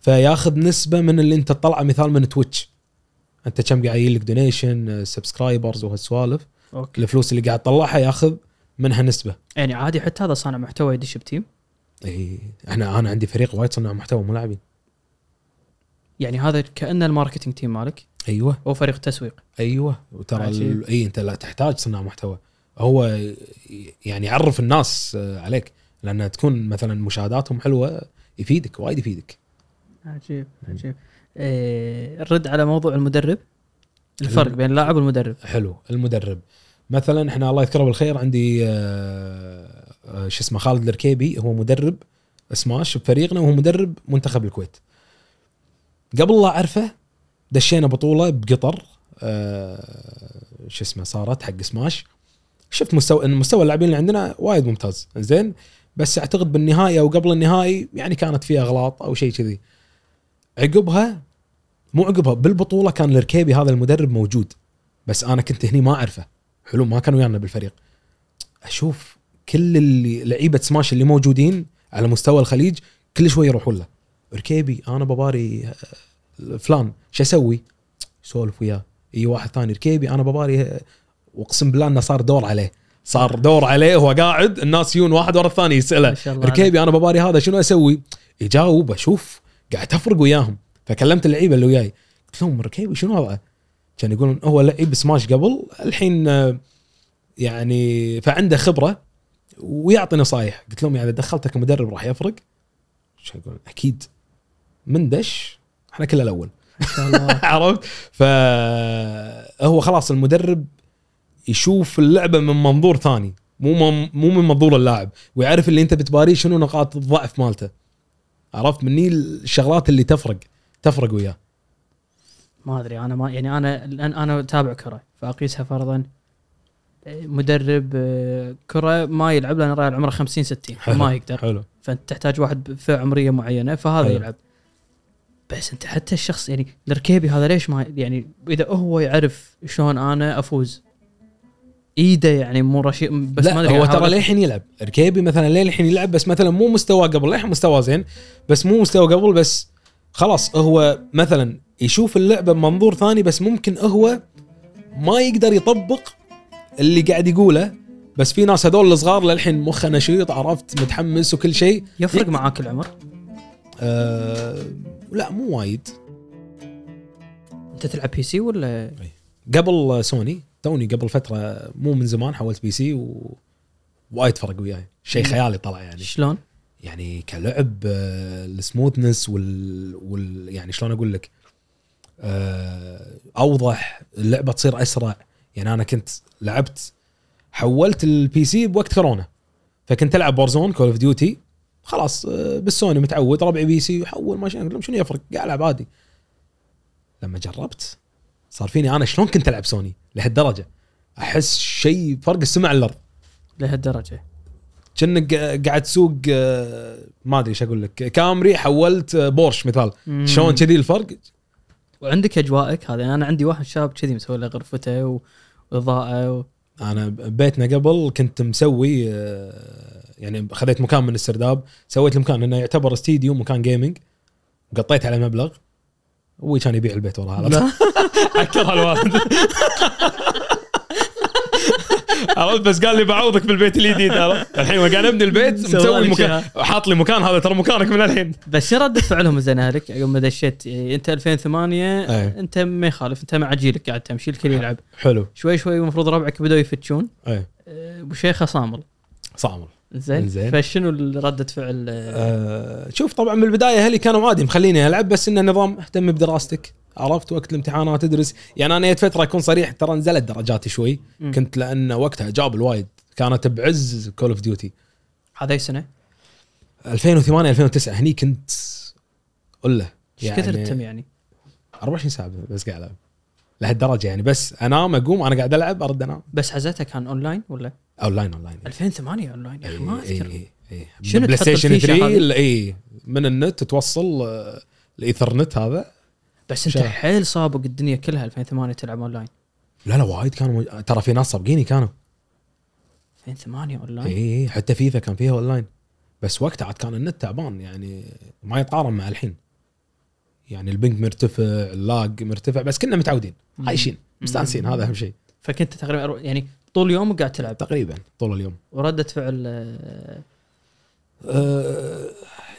A: فياخذ نسبة من اللي أنت تطلعه مثال من Twitch. أنت كم قاعد يجي لك donation subscribers وهالسوالف.
B: أوكي.
A: الفلوس اللي قاعد تطلعها ياخذ منها نسبة.
B: يعني عادي حتى هذا صانع محتوى يدش ب
A: team؟ إي إحنا أنا عندي فريق وايد صناع محتوى مو لاعبين.
B: يعني هذا كأنه ال marketing team مالك؟
A: أيوه.
B: أو فريق تسويق؟
A: أيوه. وترى. ال- إي أنت لا تحتاج صناع محتوى. هو يعني يعرف الناس عليك لأن تكون مثلا مشاهداتهم حلوة يفيدك وايد يفيدك.
B: عجيب عجيب. إيه الرد على موضوع المدرب. الفرق بين اللاعب والمدرب.
A: حلو. المدرب. مثلا إحنا الله يذكره بالخير عندي آه، آه، شو اسمه خالد الركيبي هو مدرب سماش بفريقنا وهو مدرب منتخب الكويت. قبل لا أعرفه دشينا بطولة بقطر آه، شو اسمه صارت حق سماش. شفت مستوى مستوى اللاعبين اللي عندنا وايد ممتاز. زين بس أعتقد بالنهائي أو قبل النهائي يعني كانت فيها اغلاط أو شيء كذي. عقبها مو عقبها بالبطولة كان الركيبي هذا المدرب موجود. بس أنا كنت هني ما أعرفه. حلو ما كانوا ويانا بالفريق. أشوف كل اللي لعيبة سماش اللي موجودين على مستوى الخليج كل شوي يروحون له. ركيبي أنا بباري آه، فلان شو أسوي؟ سولف وياه. اي واحد ثاني ركيبي أنا بباري آه، وأقسم بالله إنه صار دور عليه. صار دور عليه وهو قاعد الناس يجون واحد ورا الثاني
B: يسأله
A: ركيبي أنا بباري هذا شنو أسوي؟ يجاوب أشوف قاعد تفرق وياهم. فكلمت اللعيبة اللي وياي. قلت لهم ركيبي شنو هذا؟ كان يقولون هو لعيب سماش قبل الحين آه، يعني فعنده خبرة ويعطي نصايح. قلت لهم يعني إذا دخلته كمدرب راح يفرق؟ شو يقولون؟ أكيد. من دش؟ إحنا كله
B: الأول.
A: عرفت؟ فهو خلاص المدرب يشوف اللعبة من منظور ثاني مو مو من منظور اللاعب ويعرف اللي أنت بتباريه شنو نقاط الضعف مالته. عرفت؟ مني الشغلات اللي تفرق تفرق وياه.
B: ما أدري أنا ما يعني أنا الان أنا أتابع كرة فأقيسها فرضا. مدرب آه، كرة ما يلعب لأن الرجال عمره 50 60 ما يقدر.
A: حلو.
B: فأنت تحتاج واحد بفئة عمرية معينة فهذا
A: حلو.
B: يلعب. بس أنت حتى الشخص يعني الركيبي هذا ليش ما يعني إذا هو يعرف شلون أنا أفوز؟ إيده يعني مو رشيق بس
A: لا
B: ما أدري
A: هو
B: أحاول
A: ترى للحين يلعب. ركيبي مثلا للحين يلعب؟ بس مثلا مو مستوى قبل للحين مستوى زين؟ بس مو مستوى قبل بس خلاص هو مثلا يشوف اللعبة بمنظور ثاني بس ممكن هو ما يقدر يطبق اللي قاعد يقوله. بس في ناس هذول الصغار للحين مخه نشيط عرفت متحمس وكل شيء.
B: يفرق معاك العمر؟
A: آه لا مو وايد.
B: أنت تلعب PC ولا؟
A: قبل سوني توني قبل فترة مو من زمان حولت PC و وايد فرق وياي. شيء. خيالي طلع يعني.
B: شلون؟
A: يعني كلعب آه، ال smoothness وال, وال يعني شلون أقول لك؟ أوضح اللعبة تصير أسرع. يعني أنا كنت لعبت حولت ال PC بوقت كورونا. فكنت ألعب Warzone Call of Duty خلاص آه، بالسوني متعود ربعي PC يحول ما شنو شنو يفرق؟ قاعد ألعب عادي. لما جربت صار فيني أنا شلون كنت ألعب سوني؟ لهالدرجة. أحس شيء فرق السما والأرض.
B: لهالدرجة.
A: كأنك قاعد تسوق آه، ما أدري إيش أقول لك. Camry حولت آه، بورش مثال. شلون كذي الفرق؟
B: وعندك اجواءك هذا أنا عندي واحد شاب كذي مسوي له غرفته و- وإضاءة و...
A: أنا بيتنا قبل كنت مسوي آه، يعني خذيت مكان من السرداب سويت المكان إنه يعتبر استديو مكان gaming قطيت على مبلغ أبوي كان يبيع البيت وراها
B: لا.
A: عكرها الوالد عرفت؟ بس قال لي بعوضك بالبيت الجديد الحين قاعد أبني البيت مسوي مكان حاط لي مكان هذا ترى مكانك من الحين.
B: بس شو ردة فعلهم زين اهلك يوم ما دشيت أنت 2008
A: أي.
B: أنت ما يخالف أنت مع جيلك قاعد تمشي الكل يلعب.
A: حلو.
B: شوي شوي المفروض ربعك بدأوا يفتشون.
A: إيه
B: أه، ابو شيخه صامل.
A: صامل.
B: زين.
A: زين.
B: فشنو ردة فعل؟
A: آه شوف طبعا من البداية أهلي كانوا عادي مخليني ألعب بس إنه نظام اهتم بدراستك. عرفت وقت الامتحانات ادرس يعني أنا جت فترة أكون صريح ترى نزلت درجاتي شوي.
B: مم.
A: كنت لأن وقتها جاب الوايد. كانت بعز Call of Duty
B: هذا أي سنة؟
A: 2008 2009 هني كنت قول له
B: إيش كثر التم يعني؟
A: 24 ساعة بس قاعد ألعب. لهالدرجة يعني. بس أنام أقوم أنا قاعد ألعب أرد أنام.
B: بس حزتها كان أونلاين ولا؟
A: online online.
B: 2008 أونلاين. يا أخي ما
A: إي-
B: أذكر.
A: إي- إي.
B: شنو
A: PlayStation
B: الفيشة
A: 3
B: هذه؟
A: ال- اي من النت توصل آه، الإيثرنت هذا.
B: بس انت حيل سابق الدنيا كلها 2008 تلعب اونلاين
A: لا لا وايد كانوا مو... ترى في ناس سابقيني كانوا.
B: 2008
A: اي
B: اونلاين
A: اي حتى فيفا كان فيها اونلاين بس وقتها عاد كان النت تعبان يعني ما يتقارن مع الحين. يعني ال ping مرتفع ال lag مرتفع بس كنا متعودين. عايشين مستانسين هذا أهم شيء.
B: فكنت تقريبا يعني طول اليوم قاعد تلعب؟
A: تقريبا طول اليوم.
B: وردة فعل أه،
A: أه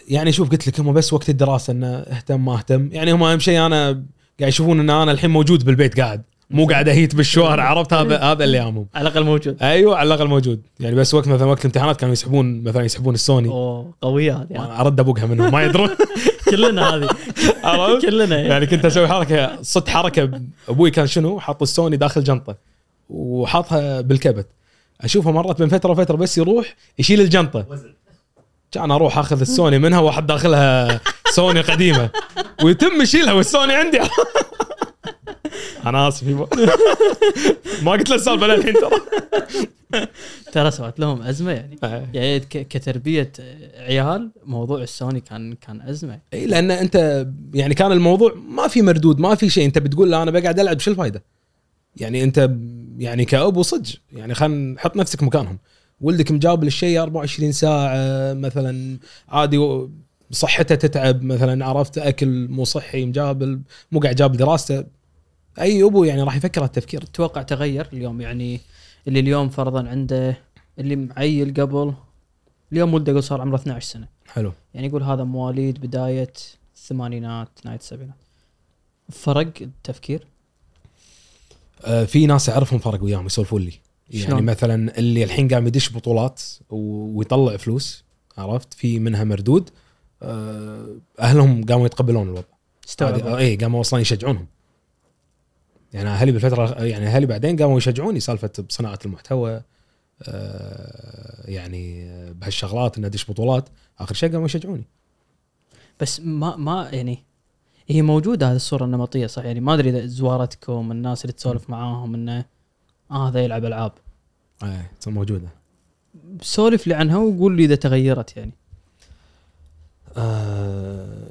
A: يعني شوف قلت لك هم بس وقت الدراسة إنه اهتم ما اهتم. يعني هم أهم شيء أنا قاعد يشوفون إن أنا الحين موجود بالبيت قاعد. مو قاعد أهيت بالشوارع عرفت؟ هذا هذا اللي يهمهم
B: على الأقل موجود.
A: أيوه على الأقل موجود. يعني بس وقت مثلا وقت الامتحانات كانوا يسحبون مثلا يسحبون السوني.
B: أوه قوية هذه. يعني.
A: أرد أبوقها منهم ما يدرون.
B: كلنا هذه.
A: عرفت؟
B: كلنا
A: يعني كنت أسوي حركة صدت حركة أبوي كان شنو؟ حاط السوني داخل جنطة وحاطها بالكبت. أشوفه مرات بين فترة وفترة بس يروح يشيل الجنطة.
C: وزن.
A: كان أروح أخذ السوني منها واحط داخلها سوني قديمة. ويتم يشيلها والسوني عندي. أنا آسف. يبا. ما قلت له السالفة للحين ترى.
B: ترى سوت لهم أزمة يعني. يعني ك- كتربية عيال موضوع السوني كان كان أزمة.
A: اي لأن أنت يعني كان الموضوع ما في مردود ما في شيء. أنت بتقول لا أنا بقعد ألعب شو الفائده؟ يعني أنت يعني كابو صدق يعني خلينا نحط نفسك مكانهم. ولدك مجاب للشيء 24 ساعة مثلا عادي صحته تتعب مثلا عرفت أكل مو صحي مجاب مو قاعد جاب دراسته. أي ابو يعني راح يفكر هالتفكير.
B: أتوقع تغير اليوم؟ يعني اللي اليوم فرضا عنده اللي معيل قبل اليوم ولده يقول صار عمره 12 سنة.
A: حلو.
B: يعني يقول هذا مواليد بداية الثمانينات نهاية السبعينات. فرق التفكير؟
A: آه، في ناس اعرفهم فرق وياهم يسولفون لي. يعني
B: شلون؟
A: مثلا اللي الحين قام يدش بطولات ويطلع فلوس عرفت؟ في منها مردود آه، أهلهم قاموا يتقبلون الوضع. عادي،
B: استوعب
A: آه، اي قاموا أصلا يشجعونهم. يعني أهلي بالفترة يعني أهلي بعدين قاموا يشجعوني سالفة بصناعة المحتوى آه، يعني بهالشغلات ان أدش بطولات. آخر شيء قاموا يشجعوني.
B: بس ما ما يعني هي موجودة هذه الصورة النمطية صح؟ يعني ما أدري إذا زوارتكم الناس اللي تسولف معاهم إنه آه هذا يلعب ألعاب.
A: اي تصير موجودة.
B: سولف لي عنها وقول لي إذا تغيرت يعني.
A: آه،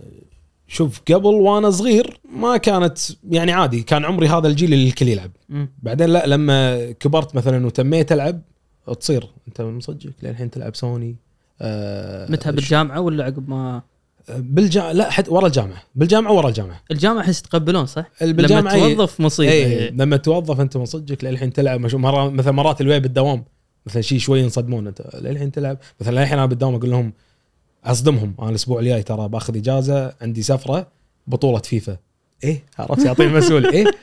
A: شوف قبل وأنا صغير ما كانت يعني عادي كان عمري هذا الجيل اللي الكل يلعب.
B: مم.
A: بعدين لا لما كبرت مثلا وتميت ألعب تصير أنت مصدقك للحين تلعب سوني. آه
B: متى بالجامعة ولا عقب ما
A: بالجامعة لا حتى ورا الجامعة بالجامعة ورا الجامعة
B: الجامعة احس يتقبلون صح؟
A: بالجامعة
B: لما. توظف مصيبه إي.
A: لما توظف أنت مصدقك للحين تلعب مش مرة مثلا مرات الوي بالدوام مثلا شيء شوي ينصدمون أنت للحين تلعب مثلا للحين أنا بالدوام أقول لهم أصدمهم أنا الأسبوع الجاي ترى باخذ إجازة عندي سفرة بطولة فيفا إيه عرفت؟ يعطي المسؤول إيه؟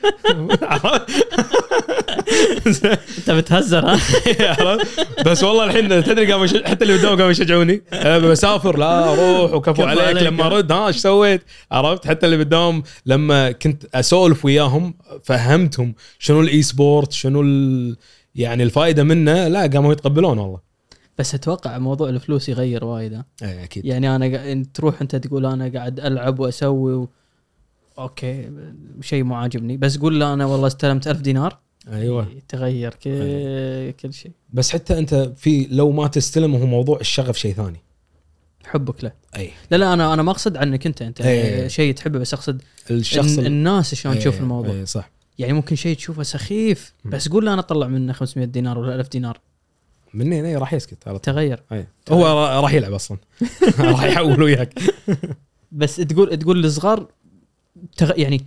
B: أنت بتهزر ها؟
A: عرفت؟ بس والله الحين تدري قاموا حتى اللي بالدوام قاموا يشجعوني. بسافر لا روح وكفو
B: كفو
A: عليك.
B: عليك.
A: لما ارد ها إيش سويت؟ عرفت؟ حتى اللي بالدوام لما كنت أسولف وياهم فهمتهم شنو ال esport شنو ال... يعني الفائده منه لا قاموا يتقبلون والله.
B: بس أتوقع موضوع الفلوس يغير وايد ها؟
A: اي أكيد.
B: يعني أنا تروح أنت تقول أنا قاعد ألعب وأسوي و... أوكي شيء مو عاجبني. بس قول له أنا والله استلمت ألف دينار.
A: أيوه.
B: تغير كل, كل شيء.
A: بس حتى أنت في لو ما تستلم هو موضوع الشغف شيء ثاني.
B: حبك له.
A: أي.
B: لا لا أنا أنا ما أقصد عنك أنت
A: أنت.
B: شيء تحبه بس أقصد
A: الشخص ال-
B: الناس شلون تشوف الموضوع.
A: إيه، صح.
B: يعني ممكن شيء تشوفه سخيف. بس قول له أنا أطلع منه 500 دينار ولا 1000 دينار.
A: منين أي راح يسكت على طول.
B: تغير.
A: أي. هو را- راح يلعب أصلا. راح يحول وياك.
B: بس تقول تقول الصغار تغ... يعني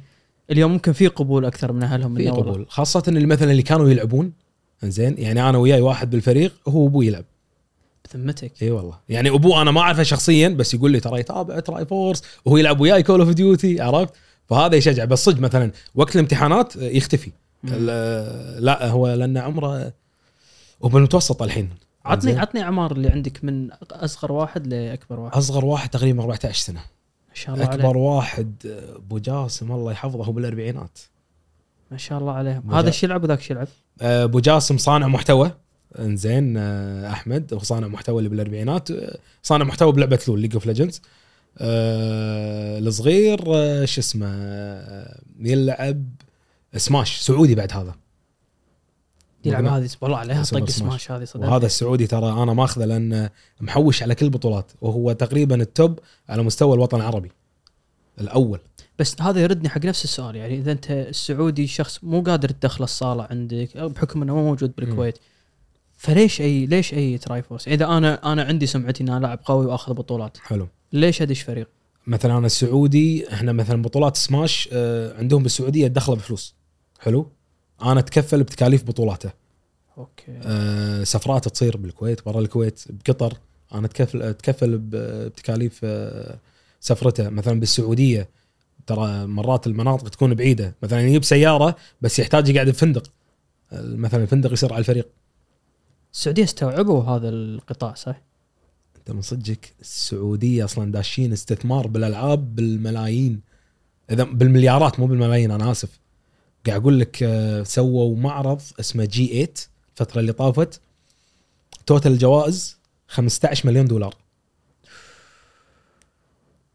B: اليوم ممكن في قبول أكثر من أهلهم
A: في قبول. خاصة اللي مثلا اللي كانوا يلعبون زين يعني أنا وياي واحد بالفريق هو أبوي يلعب.
B: بذمتك.
A: إي والله. يعني أبوه أنا ما أعرفه شخصيا بس يقول لي ترى يتابع Tri Force وهو يلعب وياي Call of Duty عرفت؟ فهذا يشجع. بس صدق مثلا وقت الامتحانات يختفي. لا هو لأن عمره هو بالمتوسط الحين.
B: عطني؟ عطني اعمار اللي عندك من أصغر واحد لأكبر واحد.
A: أصغر واحد تقريبا 14
B: سنة. شاء الله عليه.
A: اكبر واحد أبو جاسم الله يحفظه هو بالأربعينات.
B: ما شاء الله عليه.
A: مجال.
B: هذا الشيء يلعب وذاك الشيء يلعب
A: أبو جاسم صانع محتوى. إنزين آه، أحمد هو صانع محتوى اللي بالأربعينات. آه، صانع محتوى بلعبة LoL League of Legends الصغير شو اسمه يلعب سماش سعودي بعد هذا.
B: يلعب. هذه والله عليها طق
A: سماش.
B: هذه صدق
A: وهذا السعودي ترى أنا ماخذه لأن محوش على كل البطولات وهو تقريبا ال top على مستوى الوطن العربي الأول
B: بس هذا يردني حق نفس السؤال يعني إذا أنت السعودي شخص مو قادر تدخل الصالة عندك بحكم إنه مو موجود بالكويت فليش أي ليش أي Tri Force؟ إذا أنا أنا عندي سمعتي إن أنا لاعب قوي وأخذ بطولات،
A: حلو
B: ليش أدش فريق؟
A: مثلا أنا السعودي إحنا مثلا بطولات سماش آه، عندهم بالسعودية تدخله بفلوس حلو أنا أتكفل بتكاليف بطولاته.
B: أوكي.
A: آه، سفرات تصير بالكويت برا الكويت بقطر. أنا أتكفل أتكفل بتكاليف آه، سفرته. مثلا بالسعودية ترى مرات المناطق تكون بعيدة. مثلا يجيب سيارة بس يحتاج يقعد بفندق. آه، مثلا الفندق يصير على الفريق.
B: السعودية استوعبوا هذا القطاع صح؟
A: أنت من صدقك السعودية أصلا داشين استثمار بالألعاب بالملايين. إذا بالمليارات مو بالملايين أنا آسف. قاعد أقول لك آه، سووا معرض اسمه G 8 الفترة اللي طافت. total الجوائز 15 مليون دولار.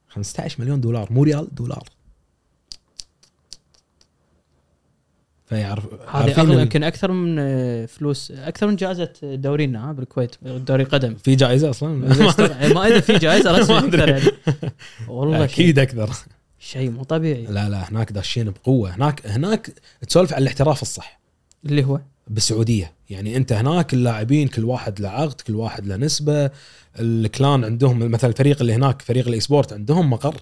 A: 15 مليون دولار مو ريال دولار. فيعرف
B: هذه اغلى يمكن أكثر من آه، فلوس أكثر من جائزة دورينا ها بالكويت دوري قدم.
A: في جائزة أصلا؟
B: ما أدري في جائزة رسمي. أكثر يعني. والله
A: أكيد أكثر.
B: شيء مو طبيعي.
A: لا لا هناك داشين بقوة. هناك هناك تسولف عن الاحتراف الصح.
B: اللي هو؟
A: بالسعودية. يعني أنت هناك اللاعبين كل واحد له عقد كل واحد له نسبة. ال clan عندهم مثلا الفريق اللي هناك فريق ال esport عندهم مقر.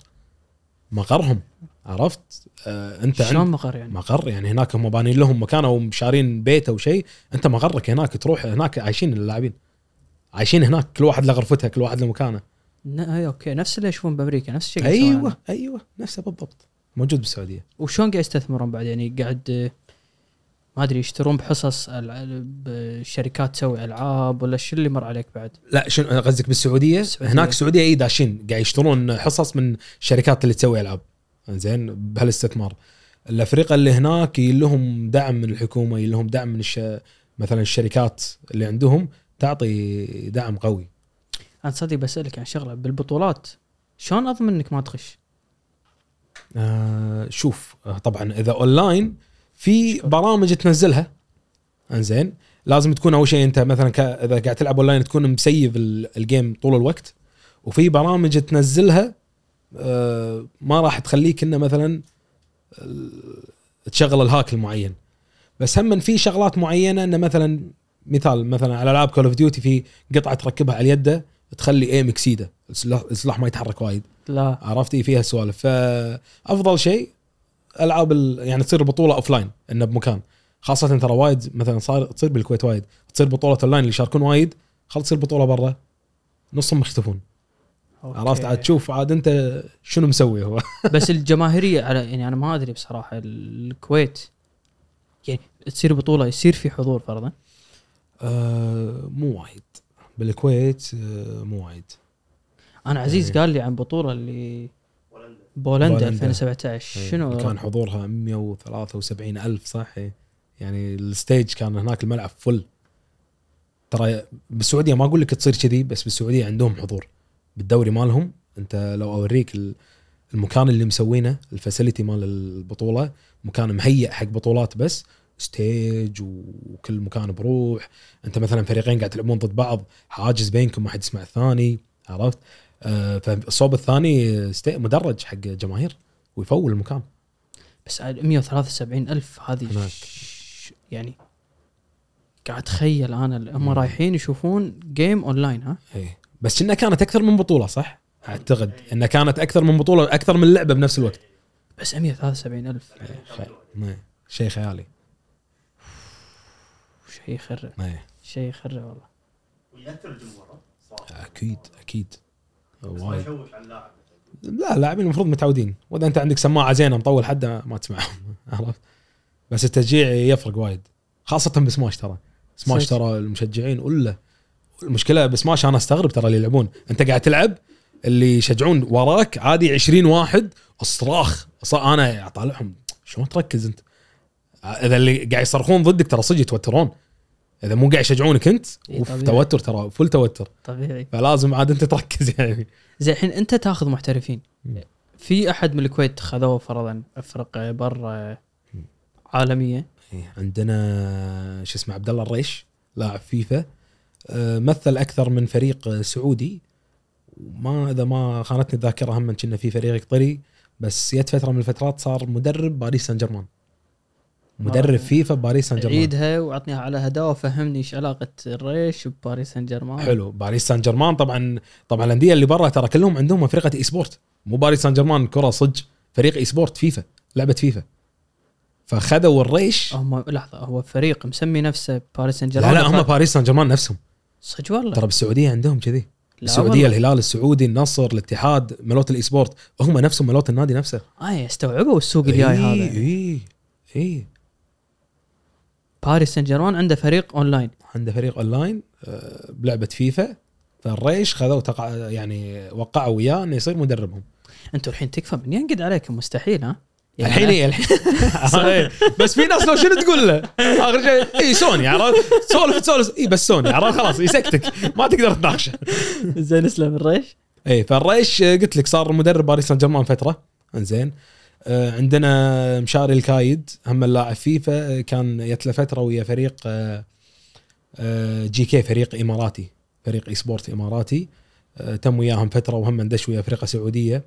A: مقرهم عرفت؟ آه أنت
B: شلون
A: عند
B: مقر يعني؟
A: مقر. يعني هناك هم بانين لهم مكان أو شارين بيت أو شيء. أنت مقرك هناك تروح هناك عايشين اللاعبين. عايشين هناك كل واحد له غرفته كل واحد له مكانه.
B: أي أوكي نفس اللي يشوفون بأمريكا نفس الشيء.
A: أيوه أيوه نفسه بالضبط موجود بالسعودية
B: وشلون قاعد يستثمرون بعد يعني قاعد آه، ما أدري يشترون بحصص بشركات تسوي ألعاب ولا شو اللي مر عليك بعد؟
A: لا شنو قصدك بالسعودية؟
B: السعودية.
A: هناك السعودية أي داشين قاعد يشترون حصص من الشركات اللي تسوي ألعاب زين بهالاستثمار الأفرقة اللي هناك لهم دعم من الحكومة لهم دعم من الش... مثلا الشركات اللي عندهم تعطي دعم قوي
B: أنا تصدق بسألك عن شغلة بالبطولات. شلون أضمن إنك ما تخش؟
A: آه شوف آه طبعا إذا أونلاين في برامج تنزلها. إنزين. لازم تكون أول شيء أنت مثلا. إذا قاعد تلعب أونلاين تكون مسيف ال- ال game طول الوقت. وفي برامج تنزلها آه ما راح تخليك إنه مثلا آه، تشغل ال hack المعين. بس هم في شغلات معينة إنه مثلا مثال مثلا على العاب Call of Duty في قطعة تركبها على اليد تخلي aim اكسيده السلاح السلاح ما يتحرك وايد.
B: لا.
A: عرفتي فيها سوالف فأفضل شيء ألعاب ال... يعني تصير بطولة offline إنه بمكان. خاصة ترى وايد مثلا صار تصير بالكويت وايد. تصير بطولة اون لاين اللي يشاركون وايد خلاص تصير بطولة برا. نصهم يختفون
B: أوكي.
A: عرفت؟ عاد تشوف عاد أنت شنو مسوي هو؟
B: بس الجماهيرية على يعني أنا ما أدري بصراحة الكويت يعني تصير بطولة يصير في حضور فرضا؟
A: آه مو وايد. بالكويت آه مو وايد.
B: أنا عزيز
A: إيه.
B: قال لي عن بطولة اللي
C: بولندا
B: بولندا.
A: بولندا.
B: 2017 شنو؟
A: كان حضورها 173 ألف صح يعني ال stage كان هناك الملعب full. ترى بالسعودية ما أقول لك تصير كذي بس بالسعودية عندهم حضور. بالدوري مالهم أنت لو أوريك ال- المكان اللي مسوينه ال facility مال البطولة مكان مهيئ حق بطولات بس stage وكل مكان بروح. أنت مثلا فريقين قاعد تلعبون ضد بعض حاجز بينكم ما حد يسمع الثاني عرفت؟ آه فالصوب الثاني مدرج حق جماهير ويفول المكان.
B: بس عاد 173 ألف هذه
A: هناك.
B: يعني قاعد اتخيل أنا هم. رايحين يشوفون game online ها؟
A: إيه. بس إنها كانت أكثر من بطولة صح؟ أعتقد إنها كانت أكثر من بطولة أكثر من لعبة بنفس الوقت.
B: بس 173 ألف.
A: إيه، شيء خيالي.
B: يخرع
A: إيه،
B: شيء يخرع والله.
C: ويأثر الجمهور؟
A: صراحة.
C: أكيد أكيد.
A: وايد.
C: يشوش على اللاعب.
A: لا اللاعبين المفروض متعودين. وإذا أنت عندك سماعة زينة مطول حده ما تسمعهم. عرفت؟ بس التشجيع يفرق وايد. خاصة بسماش ترى. سماش. ترى المشجعين ولا. المشكلة بسماش أنا أستغرب ترى اللي يلعبون. أنت قاعد تلعب اللي يشجعون وراك عادي 20 واحد. الصراخ ص- أنا أطالعهم. شلون تركز أنت؟ إذا اللي قاعد يصرخون ضدك ترى صدق يتوترون. إذا مو قاعد يشجعونك أنت
B: إي أوف.
A: توتر ترى فل توتر.
B: طبيعي.
A: فلازم عاد أنت تركز يعني.
B: زين الحين أنت تاخذ محترفين. في أحد من الكويت خذوه فرضا أفرقة برا عالمية؟
A: إيه، عندنا شو اسمه عبد الله الريش لاعب فيفا. آه، مثل أكثر من فريق سعودي. ما إذا ما خانتني الذاكرة هم كنا في فريق قطري بس جت فتره من الفترات صار مدرب باريس سان جيرمان. مدرب
B: آه.
A: فيفا باريس سان جيرمان.
B: عيدها واعطنيها على هداوة فهمني إيش علاقة الريش بباريس سان جيرمان.
A: حلو. باريس سان جيرمان طبعا طبعا الأندية اللي برا ترى كلهم عندهم فرقة esport مو باريس سان جيرمان كرة صج فريق esport فيفا لعبة فيفا. فخذوا الريش.
B: هم لحظة هو فريق مسمي نفسه باريس سان
A: لا
B: جيرمان؟
A: لا هم باريس سان جيرمان نفسهم.
B: صدق والله.
A: ترى بالسعودية عندهم كذي.
B: لا
A: السعودية
B: والله.
A: الهلال السعودي النصر الاتحاد ملوت ال esport هم نفسهم ملوت النادي نفسه.
B: آه استوعبوا السوق الجاي
A: إي
B: هذا.
A: إي إي.
B: باريس سان جيرمان عنده فريق أونلاين.
A: عنده فريق أونلاين آه، بلعبة فيفا. فالريش خذوا تقع يعني وقعوا وياه إنه يصير مدربهم.
B: أنتم الحين تكفى من ينقد عليكم مستحيل ها؟ يعني
A: الحين إيه، الحين. إيه. بس في ناس لو شنو تقول له؟ آخر شيء اي سوني عرفت؟ سولف تسولف اي بس سوني عرفت؟ خلاص يسكتك ما تقدر تناقشه.
B: زين اسلم الريش.
A: اي فالريش آه، قلت لك صار مدرب باريس سان جيرمان فترة. إنزين. آه، عندنا مشاري الكايد هم اللاعب فيفا آه، كان جت له فتره ويا فريق آه، آه، GK فريق إماراتي فريق esport إماراتي. آه، تم وياهم فترة وهم دش ويا فرقة سعودية.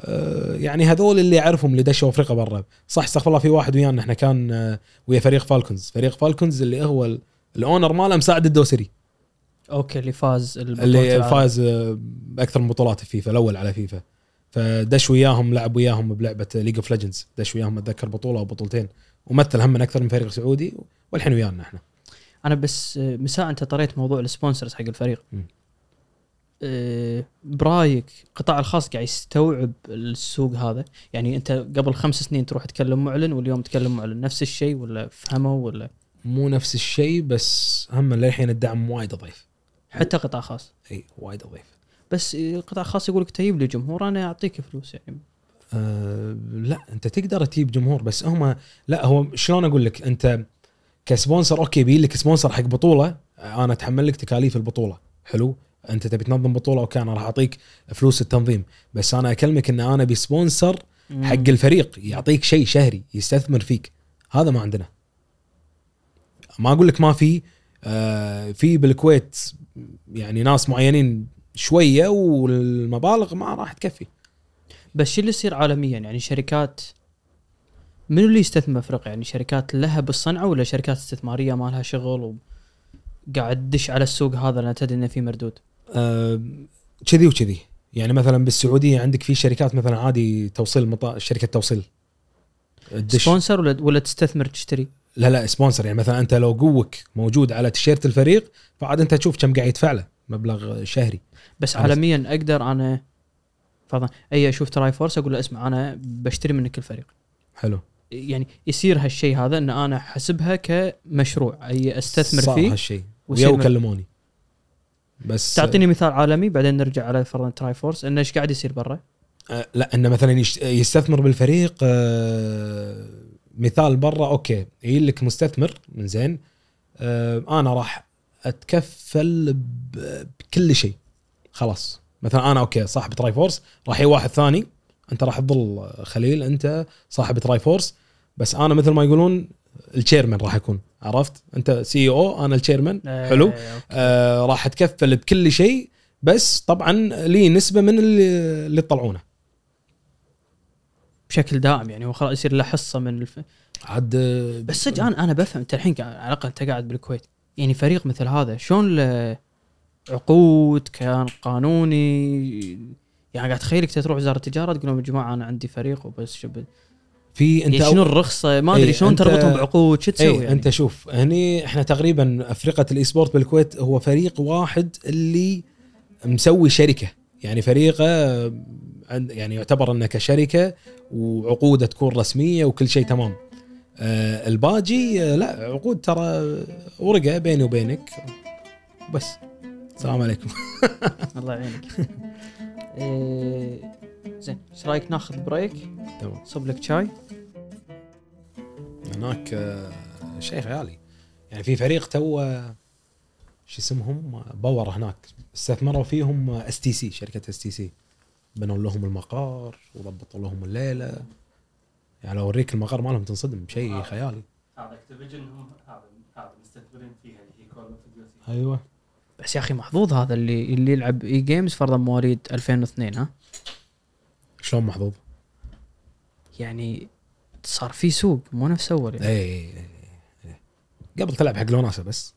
A: آه، يعني هذول اللي اعرفهم اللي دشوا افرقة برا. صح استغفر الله في واحد ويانا إحنا كان آه، ويا فريق Falcons. فريق Falcons اللي هو ال- ال owner ماله مساعد الدوسري.
B: أوكي اللي فاز
A: اللي. فاز آه، بأكثر من بطولات في فيفا الأول على فيفا. فدش وياهم لعب وياهم بلعبة League of Legends دش وياهم أتذكر بطولة أو بطولتين. ومثل هم من أكثر من فريق سعودي والحين ويانا إحنا.
B: أنا بس آه، من ساعه أنت طريت موضوع ال sponsors حق الفريق.
A: م.
B: آه، برايك القطاع الخاص قاعد يستوعب السوق هذا؟ يعني أنت قبل خمس سنين تروح تكلم معلن واليوم تكلم معلن. نفس الشيء ولا فهموا ولا؟
A: مو نفس الشيء بس هم للحين الدعم وايد ضعيف.
B: حتى قطاع خاص.
A: إي وايد ضعيف.
B: بس القطاع الخاص يقول لك تجيب لي جمهور أنا أعطيك فلوس يعني.
A: أه لا أنت تقدر تجيب جمهور بس هم لا هو شلون أقول لك؟ أنت ك sponsor أوكي بيجي لك sponsor حق بطولة أنا أتحمل لك تكاليف البطولة. حلو؟ أنت تبي تنظم بطولة أوكي أنا راح أعطيك فلوس التنظيم. بس أنا أكلمك إن أنا أبي sponsor حق الفريق يعطيك شيء شهري يستثمر فيك. هذا ما عندنا. ما أقول لك ما في آه في بالكويت يعني ناس معينين شوية والمبالغ ما راح تكفي.
B: بس شو اللي يصير عالميا؟ يعني شركات منو اللي يستثمر بافريقيا يعني شركات لها بالصنعه ولا شركات استثمارية ما لها شغل وقاعد تدش على السوق هذا لأن تدري إنه في مردود؟
A: كذي وكذي. يعني مثلا بالسعودية عندك في شركات مثلا عادي توصيل مطا... شركة توصيل.
B: sponsor ولا ولا تستثمر تشتري؟
A: لا لا sponsor. يعني مثلا أنت لو قوك موجود على تيشيرت الفريق فعاد أنت تشوف كم قاعد يدفع له. مبلغ شهري.
B: بس عالميا أقدر أنا فرضا أي أشوف Triforce أقول له اسمع أنا بشتري منك الفريق
A: حلو.
B: يعني يصير هالشيء هذا إن أنا حسبها كمشروع أي أستثمر
A: صار
B: فيه
A: هالشيء.
B: ويصير
A: ويا
B: من-
A: كلموني. بس
B: تعطيني مثال عالمي بعدين نرجع على فرضا Triforce انه إيش قاعد يصير برا؟
A: آه، لا إنه مثلا يستثمر بالفريق آه، مثال برا أوكي يجي لك مستثمر من زين آه، أنا راح أتكفل بكل شيء. خلاص. مثلا أنا أوكي صاحب Triforce راح يجي واحد ثاني. أنت راح تظل خليل أنت صاحب Triforce بس أنا مثل ما يقولون ال chairman راح أكون. عرفت؟ أنت CEO أنا ال chairman حلو.
B: إيه، أوكي.
A: آه راح أتكفل بكل شيء. بس طبعا لي نسبة من اللي, اللي يطلعونه
B: بشكل دائم يعني هو خلاص يصير له حصة من الف...
A: عاد
B: بس صدق أنا أنا بفهم. أنت الحين على الأقل أنت قاعد بالكويت. يعني فريق مثل هذا شلون له عقود؟ كان قانوني يعني قاعد تخيلك تروح وزارة التجارة تقول لهم يا جماعة أنا عندي فريق وبس شب
A: في أنت
B: يعني شنو الرخصة؟ ما أدري
A: إيه،
B: شلون تربطهم بعقود؟ شو تسوي
A: اي
B: يعني؟
A: أنت شوف هني إحنا تقريبا افرقة ال esport بالكويت هو فريق واحد اللي مسوي شركة. يعني فريقه يعني يعتبر أنه كشركة وعقوده تكون رسمية وكل شيء تمام. الباجي آه لا عقود ترى ورقة بيني وبينك. بس. السلام عليكم.
B: الله يعينك. إيه، زين إيش رأيك ناخذ بريك؟
A: تمام.
B: صب لك شاي.
A: هناك آه، شيء خيالي يعني في فريق تو آه، شو اسمهم؟ آه، باور هناك. استثمروا فيهم اس تي سي شركة اس تي سي بنوا لهم المقر وضبطوا لهم الليلة. يعني لو أوريك المقر مالهم تنصدم شيء خيالي
C: هذا Activision هم هذا هذا مستثمرين فيها اللي هي Call of Duty
A: أيوه
B: بس يا أخي محظوظ هذا اللي اللي يلعب e-games فرضا مواليد 2002 ها
A: شلون محظوظ؟
B: يعني صار في سوق مو نفس أول يعني.
A: اي اي اي إي. قبل تلعب حق لوناسة بس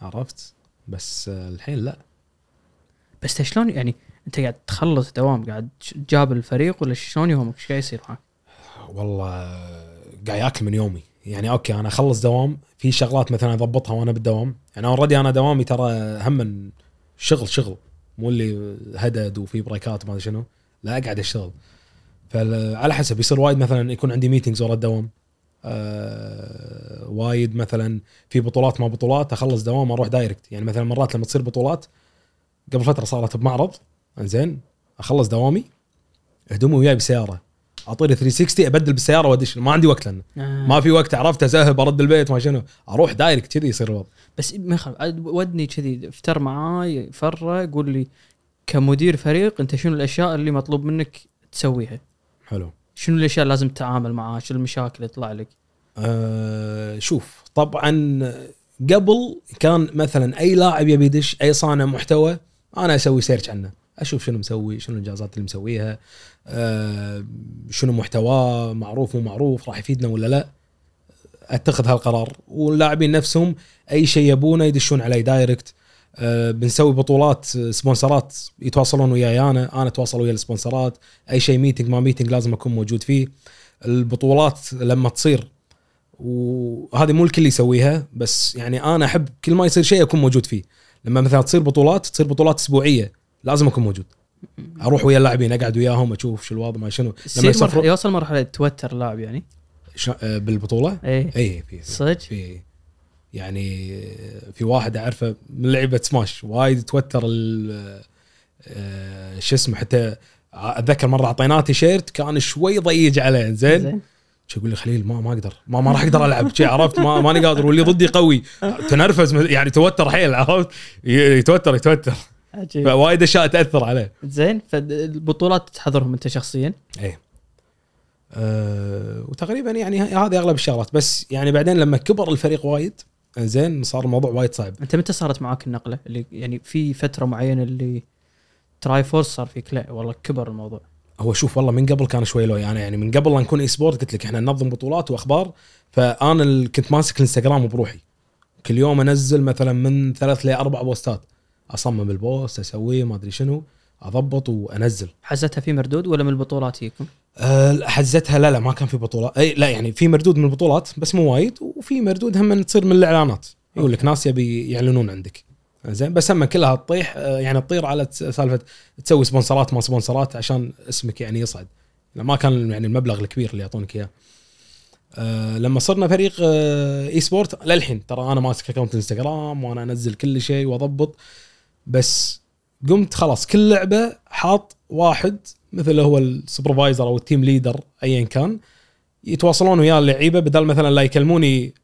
A: عرفت بس الحين لا
B: بس شلون يعني أنت قاعد تخلص دوام قاعد جاب الفريق ولا شلون يومك إيش قاعد يصير معك؟
A: والله قاعد ياكل من يومي. يعني أوكي أنا أخلص دوام في شغلات مثلا أضبطها وأنا بالدوام. يعني already أنا دوامي ترى هم شغل شغل. مو اللي هدد وفي break ات وما أدري شنو. لا أقعد أشتغل. فعلى حسب يصير وايد مثلا يكون عندي meetings ورا الدوام. آه وايد مثلا في بطولات ما بطولات أخلص دوام أروح direct يعني مثلا مرات لما تصير بطولات قبل فترة صارت بمعرض إنزين أخلص دوامي هدومي وياي بالسياره اعطيني 360 أبدل بالسيارة وأدش ما عندي وقت لأنه
B: آه.
A: ما في وقت عرفت ازهب ارد البيت ما شنو أروح دايركت كذي يصير الوضع
B: بس ما يخالف ودني كذي افتر معاي فره قول لي كمدير فريق أنت شنو الأشياء اللي مطلوب منك تسويها؟
A: حلو
B: شنو الأشياء اللي لازم تتعامل معاها؟ شنو المشاكل اللي تطلع لك؟
A: أه شوف طبعا قبل كان مثلا أي لاعب يبي يدش أي صانع محتوى أنا أسوي سيرش عنه أشوف شنو مسوي شنو الإنجازات اللي مسويها شنو محتواه معروف مو معروف راح يفيدنا ولا لا؟ أتخذ هالقرار. واللاعبين نفسهم أي شيء يبونه يدشون علي direct أه بنسوي بطولات sponsor ات يتواصلون وياي أنا أنا أتواصل ويا السبونسرات. أي شيء meeting ما meeting لازم أكون موجود فيه. البطولات لما تصير وهذه مو الكل يسويها بس يعني أنا أحب كل ما يصير شيء أكون موجود فيه. لما مثلا تصير بطولات تصير بطولات أسبوعية لازم أكون موجود. أروح ويا اللاعبين أقعد وياهم أشوف شو الوضع ما شنو. لما يسافرون
B: يوصل مرحلة توتر اللاعب يعني؟
A: آه، بالبطولة؟
B: إيه.
A: اي في
B: صدق؟
A: في يعني في واحد أعرفه من لعبة سماش وايد توتر ال- آه، شو اسمه حتى أتذكر مرة اعطيناه تيشيرت كان شوي ضيج عليه زين.
B: زين.
A: يقول لي خليل ما ما أقدر ما, ما راح أقدر ألعب. شي عرفت؟ ما ماني قادر واللي ضدي قوي. تنرفز يعني توتر حيل عرفت؟ يتوتر يتوتر.
B: عجيب.
A: فوايد أشياء تأثر عليه.
B: زين فالبطولات تحضرهم أنت شخصيا؟
A: إيه. أه وتقريبا يعني هذه أغلب الشغلات. بس يعني بعدين لما كبر الفريق وايد زين صار الموضوع وايد صعب.
B: أنت متى صارت معاك النقلة؟ اللي يعني في فترة معينة اللي Triforce صار فيك؟ لا والله كبر الموضوع.
A: هو شوف والله من قبل كان شوي لوي. أنا يعني من قبل لا نكون esport قلت لك إحنا ننظم بطولات وأخبار. فأنا كنت ماسك الإنستغرام بروحي. كل يوم أنزل مثلا من ثلاث لأربع بوستات. أصمم ال post أسويه ما أدري شنو أضبط وأنزل.
B: حزتها في مردود ولا من البطولات هيكم؟
A: أه حزتها لا لا ما كان في بطولات. أي لا يعني في مردود من البطولات بس مو وايد وفي مردود هم تصير من الإعلانات. يقول لك ناس يبي يعلنون عندك. زين بس هم كلها تطيح آه، يعني تطير على سالفة تسوي سبونسرات ما سبونسرات عشان اسمك يعني يصعد. ما كان يعني المبلغ الكبير اللي يعطونك إياه. أه لما صرنا فريق esport للحين ترى أنا ماسك account إنستغرام وأنا أنزل كل شيء وأضبط. بس قمت خلاص كل لعبة حاط واحد مثل هو ال supervisor أو ال team leader ايا كان يتواصلون ويا اللعيبة بدل مثلا لا يكلموني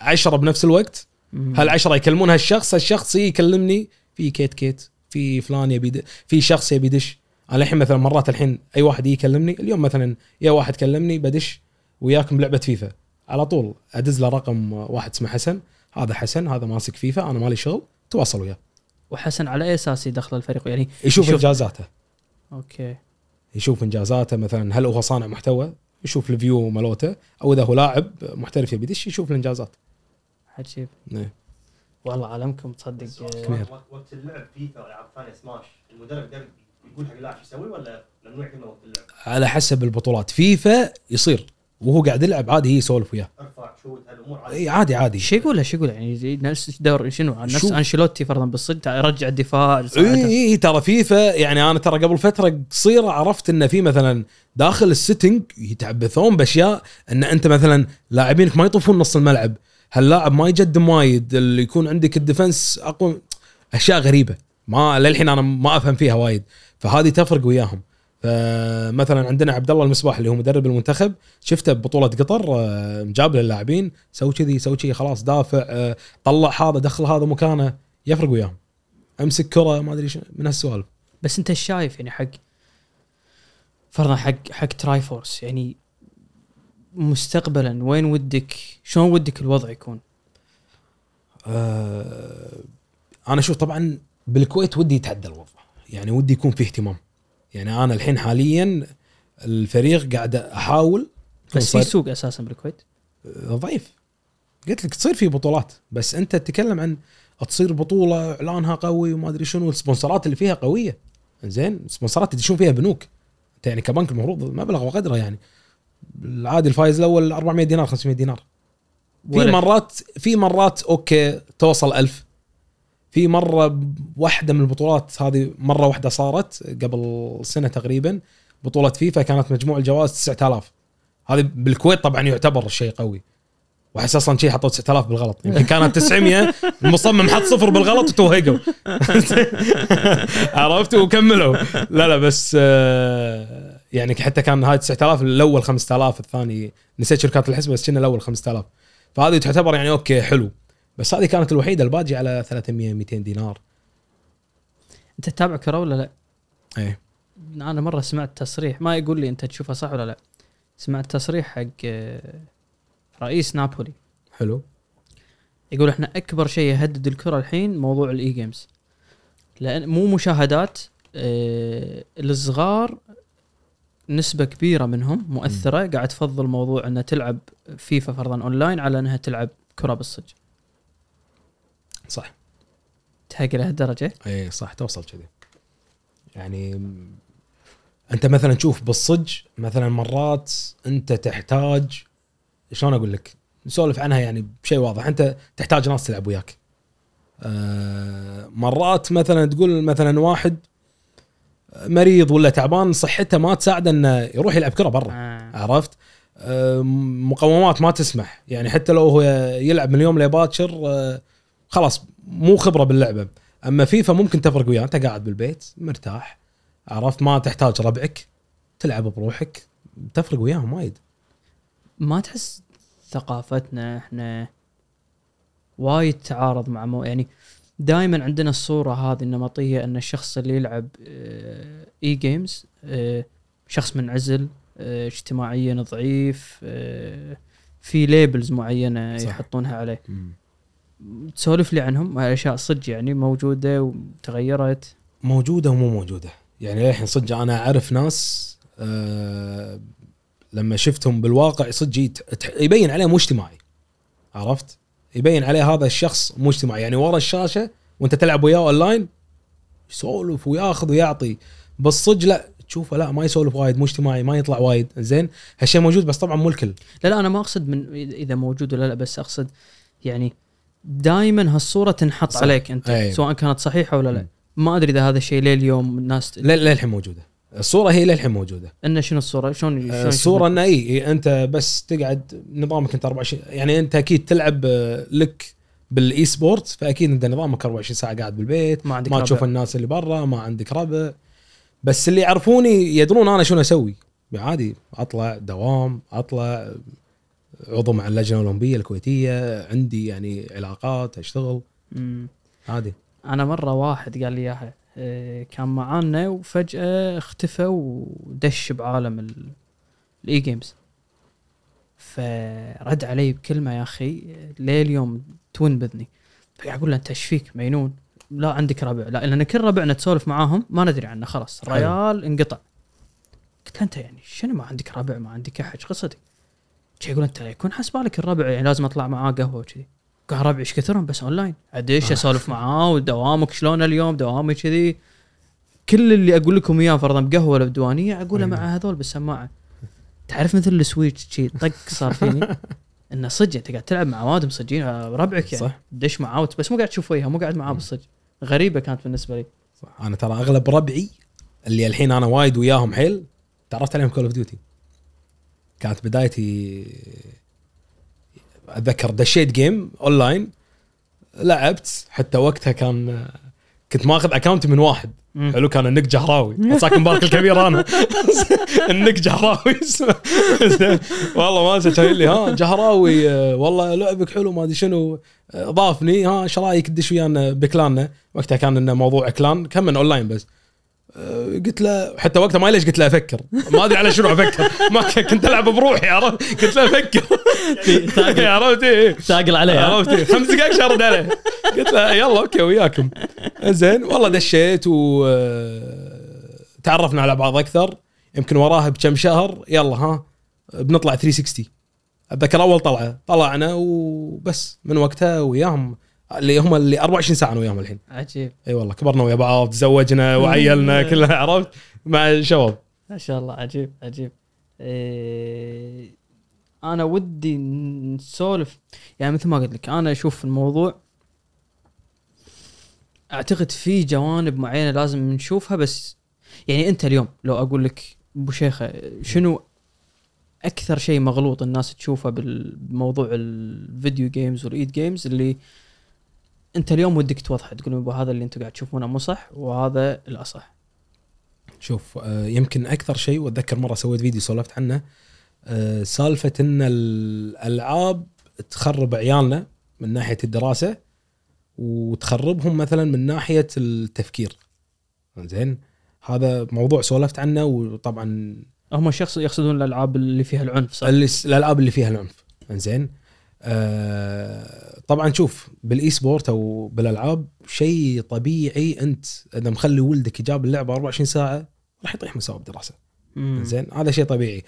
A: عشرة بنفس الوقت
B: مم.
A: هالعشره يكلمون هالشخص؟ هالشخص يكلمني في كيت كيت في فلان يبي في شخص يبي يدش. أنا الحين مثلا مرات الحين أي واحد يكلمني اليوم مثلا يا واحد كلمني بدش وياكم بلعبة فيفا. على طول أدز له رقم واحد اسمه حسن هذا حسن هذا ماسك فيفا أنا مالي شغل تواصل وياه.
B: وحسن على أي أساس يدخل الفريق؟ يعني
A: يشوف
B: يشوف-
A: إنجازاته.
B: أوكي.
A: يشوف إنجازاته مثلا هل هو صانع محتوى؟ يشوف ال view مالوته. أو إذا هو لاعب محترف يبي يدش يشوف الإنجازات.
B: عجيب.
A: إيه.
B: والله عالمكم تصدق.
A: كبير.
C: وقت- وقت اللعب فيفا والعاب ثانية سماش. المدرب يقدر يقول حق اللاعب شو يسوي ولا ممنوع كلمة وقت اللعب؟
A: على حسب البطولات. فيفا يصير. وهو قاعد يلعب عادي هي يسولف وياه.
C: ارفع شوت هالامور
A: اي
C: عادي
A: عادي عادي.
B: شو يقول شو يقول يعني؟ زي نفس دور شنو؟ نفس أنشيلوتي فرضا بالصدق يرجع الدفاع.
A: اي. اي ترى فيفا يعني أنا ترى قبل فترة قصيرة عرفت انه في مثلا داخل ال setting يتعبثون بأشياء إن أنت مثلا لاعبينك ما يطوفون نص الملعب. هاللاعب ما يقدم وايد اللي يكون عندك ال defense أقوى أشياء غريبة. ما للحين أنا ما أفهم فيها وايد. فهذه تفرق وياهم. فمثلا عندنا عبد الله المصباح اللي هو مدرب المنتخب شفته ببطولة قطر آه، جاب للاعبين سوي كذي سوي كذي خلاص دافع آه، طلع هذا دخل هذا مكانه يفرق وياهم. امسك كرة ما أدري من هالسوالف.
B: بس أنت شايف يعني حق فرضا حق حق Triforce يعني مستقبلا وين ودك شلون ودك الوضع يكون؟
A: آه أنا أشوف طبعا بالكويت ودي يتعدى الوضع. يعني ودي يكون في اهتمام. يعني أنا الحين حاليا الفريق قاعد أحاول
B: بس في سوق أساسا بالكويت؟
A: آه، ضعيف. قلت لك تصير في بطولات بس أنت تتكلم عن تصير بطولة إعلانها قوي وما أدري شنو السبونسرات اللي فيها قوية. زين السبونسرات يدشون فيها بنوك. أنت يعني كبنك المفروض مبلغ وقدره يعني. العادي الفايز الأول 400 دينار 500 دينار. في مرات في مرات أوكي توصل ألف. في مرة واحدة من البطولات هذه مرة واحدة صارت قبل سنة تقريبا بطولة فيفا كانت مجموع الجوائز 9000 هذه بالكويت طبعا يعتبر شيء قوي واحس أصلا شيء حطوا 9000 بالغلط. يمكن كانت 900 المصمم حط صفر بالغلط وتوهقوا. عرفت؟ وكملوا. لا لا بس آه، يعني حتى كان هاي 9000 الأول 5000 الثاني نسيت شكانت الحسبة بس كنا الأول 5000 فهذه تعتبر يعني أوكي حلو. بس هذه كانت الوحيدة الباجي على 300 200 دينار.
B: انت تتابع كرة ولا لا؟
A: إيه.
B: أنا مرة سمعت تصريح ما يقول لي أنت تشوفه صح ولا لا. سمعت تصريح حق آه، رئيس نابولي.
A: حلو.
B: يقول إحنا أكبر شيء يهدد الكرة الحين موضوع ال e-games لأن مو مشاهدات آه، الصغار نسبة كبيرة منهم مؤثرة قاعد تفضل موضوع إنها تلعب فيفا فرضا اونلاين على إنها تلعب كرة بالصج
A: صح.
B: تهق لهالدرجة
A: اي صح توصل كذي. يعني أنت مثلا تشوف بالصج مثلا مرات أنت تحتاج شلون أقول لك؟ نسولف عنها يعني بشيء واضح. أنت تحتاج ناس تلعب وياك. آه مرات مثلا تقول مثلا واحد مريض ولا تعبان صحته ما تساعده إنه يروح يلعب كرة برا.
B: آه.
A: عرفت؟ آه، مقومات ما تسمح. يعني حتى لو هو يلعب من اليوم لباكر آه، خلاص مو خبرة باللعبة. أما فيفا ممكن تفرق وياه أنت قاعد بالبيت مرتاح عرفت ما تحتاج ربعك تلعب بروحك تفرق وياهم وايد.
B: ما تحس ثقافتنا إحنا وايد تعارض مع مو يعني دائما عندنا الصورة هذه النمطية إن الشخص اللي يلعب آه، e-games آه، شخص منعزل آه، اجتماعيا ضعيف آه، في labels معينة
A: صح.
B: يحطونها عليه. تسولف لي عنهم أشياء صدق يعني موجودة وتغيرت.
A: موجودة ومو موجودة. يعني للحين صدق أنا أعرف ناس آه لما شفتهم بالواقع صدق يبين عليه مو اجتماعي. عرفت؟ يبين عليه هذا الشخص مو اجتماعي. يعني ورا الشاشة وأنت تلعب وياه أونلاين يسولف وياخذ ويعطي. بس صدق لا تشوفه لا ما يسولف وايد مو اجتماعي ما يطلع وايد. زين؟ هالشيء موجود بس طبعا مو الكل.
B: لا لا أنا ما أقصد من إذا موجود ولا لا بس أقصد يعني دائما هالصورة تنحط
A: صح.
B: عليك أنت
A: أي.
B: سواء كانت صحيحة ولا لا. ما أدري إذا هذا الشيء ليه اليوم الناس
A: لا- للحين موجودة الصورة هي للحين موجودة
B: انه شنو الصورة شلون شلون
A: آه، الصورة انه أي أنت بس تقعد نظامك أنت 24 يعني أنت أكيد تلعب آه، لك بال e-sport فأكيد أنت نظامك 24 ساعة قاعد بالبيت
B: ما عندك
A: ما. تشوف الناس اللي برا ما عندك ربع بس اللي يعرفوني يدرون أنا شنو أسوي عادي أطلع دوام أطلع عضو مع اللجنة الأولمبية الكويتية عندي يعني علاقات أشتغل.
B: مم.
A: عادي
B: أنا مرة واحد قال لي إياها إيه، كان معانا وفجأة اختفى ودش بعالم ال- ال e-games فرد علي بكلمة يا أخي ليه اليوم تون بذني فقاعد أقول له أنت إيش فيك مجنون؟ لا عندك ربع. لا لأن كل ربعنا تسولف معاهم ما ندري عنه خلاص. ريال انقطع. قلت له أنت يعني شنو ما عندك ربع ما عندك أحد قصتك؟ شي يقول أنت يكون حسبالك الربع يعني لازم أطلع معاه قهوة وكذي. قال ربعي إيش كثرهم؟ بس أونلاين. ادش أسولف معاه؟ ودوامك شلون اليوم؟ دوامي كذي. كل اللي أقول لكم إياه فرضا بقهوة ولا بديوانيه أقوله
A: أيوة.
B: مع هذول بالسماعة. تعرف مثل ال switch شي طق صار فيني؟ إنه صدق أنت قاعد تلعب مع واد مصجين ربعك يعني.
A: صح.
B: دش معاه بس مو قاعد تشوف وجهه مو قاعد معاه بالصدق. غريبة كانت بالنسبة لي.
A: صح. أنا ترى أغلب ربعي اللي الحين أنا وايد وياهم حيل تعرفت عليهم Call of Duty كانت بدايتي أتذكر دشيت game online لعبت حتى وقتها كان كنت ماخذ account ي من واحد. حلو كان ال nick جهراوي. ساكن مبارك الكبير أنا. ال nick جهراوي. والله ما كان لي ها جهراوي والله لعبك حلو ما أدري شنو. ضافني ها إيش رايك تدش ويانا ب clan نا. وقتها كان إنه موضوع clan كم من اونلاين بس. قلت له حتى وقتها ما ليش قلت له أفكر؟ ما أدري على شنو أفكر. ما كنت ألعب بروحي عرفت؟ قلت له أفكر. عرفت؟ إيه.
B: ثاقل عليه؟
A: عرفت؟ إيه؟ خمس دقائق شارد عليه. قلت له يلا okay وياكم. زين والله دشيت و آه، تعرفنا على بعض أكثر. يمكن وراها بكم شهر. يلا ها؟ بنطلع 360 أتذكر أول طلعة. طلعنا وبس من وقتها وياهم. اللي هم اللي 24 ساعة أنا وياهم الحين.
B: عجيب.
A: إي والله كبرنا ويا بعض تزوجنا وعيلنا كلها عرفت؟ مع الشباب.
B: ما شاء الله عجيب عجيب. إيه أنا ودي نسولف يعني مثل ما قلت لك أنا أشوف الموضوع أعتقد في جوانب معينة لازم نشوفها بس يعني أنت اليوم لو أقول لك أبو شيخه شنو أكثر شيء مغلوط الناس تشوفه بال- بموضوع ال video games وال e-games اللي انت اليوم ودك توضحه تقول هذا اللي أنتم قاعد تشوفونه مو صح وهذا الأصح.
A: شوف آه، يمكن أكثر شيء وأتذكر مرة سويت فيديو سولفت عنه آه، سالفة إن الألعاب تخرب عيالنا من ناحية الدراسة وتخربهم مثلا من ناحية التفكير. زين؟ هذا موضوع سولفت عنه وطبعا
B: هم شخص يقصدون الألعاب اللي فيها العنف صح؟
A: الألعاب اللي فيها العنف. زين؟ آه طبعا شوف بال e-sport أو بالألعاب شيء طبيعي أنت إذا مخلي ولدك يجاب اللعبة 24 ساعة راح يطيح مستوى الدراسه
B: مم.
A: زين؟ هذا شيء طبيعي.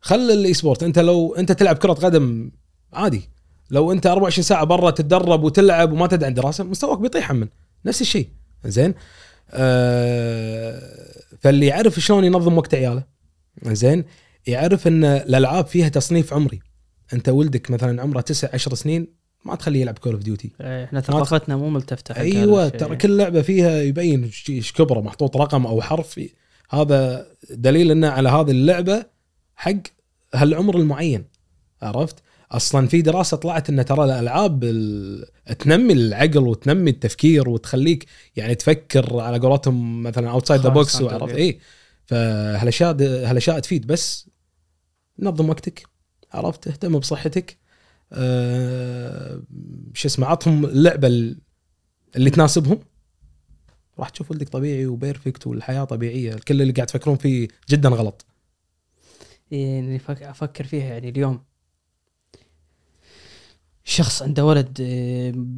A: خل ال e-sport أنت لو أنت تلعب كرة قدم عادي. لو أنت 24 ساعة برا تتدرب وتلعب وما تدري عن دراسة مستواك بيطيح من نفس الشيء. زين؟ آه فاللي يعرف شلون ينظم وقت عياله زين؟ يعرف إن الألعاب فيها تصنيف عمري. انت ولدك مثلا عمره 9 10 سنين ما تخليه يلعب Call of
B: Duty إحنا ثقافتنا مو
A: ملتفتة
B: أيوه.
A: ترى كل لعبة فيها يبين إيش كبره محطوط رقم أو حرف هذا دليل إنه على هذه اللعبة حق هالعمر المعين عرفت؟ أصلا في دراسة طلعت إن ترى الألعاب ال- تنمي العقل وتنمي التفكير وتخليك يعني تفكر على قولتهم مثلا
B: outside
A: the
B: box.
A: وعرفت اي فهالأشياء هالأشياء تفيد بس نظم وقتك عرفت؟ اهتم بصحتك. أه شو اسمه عطهم اللعبة ال- اللي تناسبهم. راح تشوف ولدك طبيعي و perfect والحياة طبيعية. الكل اللي قاعد تفكرون فيه جدا غلط.
B: يعني فك- أفكر فيها يعني اليوم. شخص عنده ولد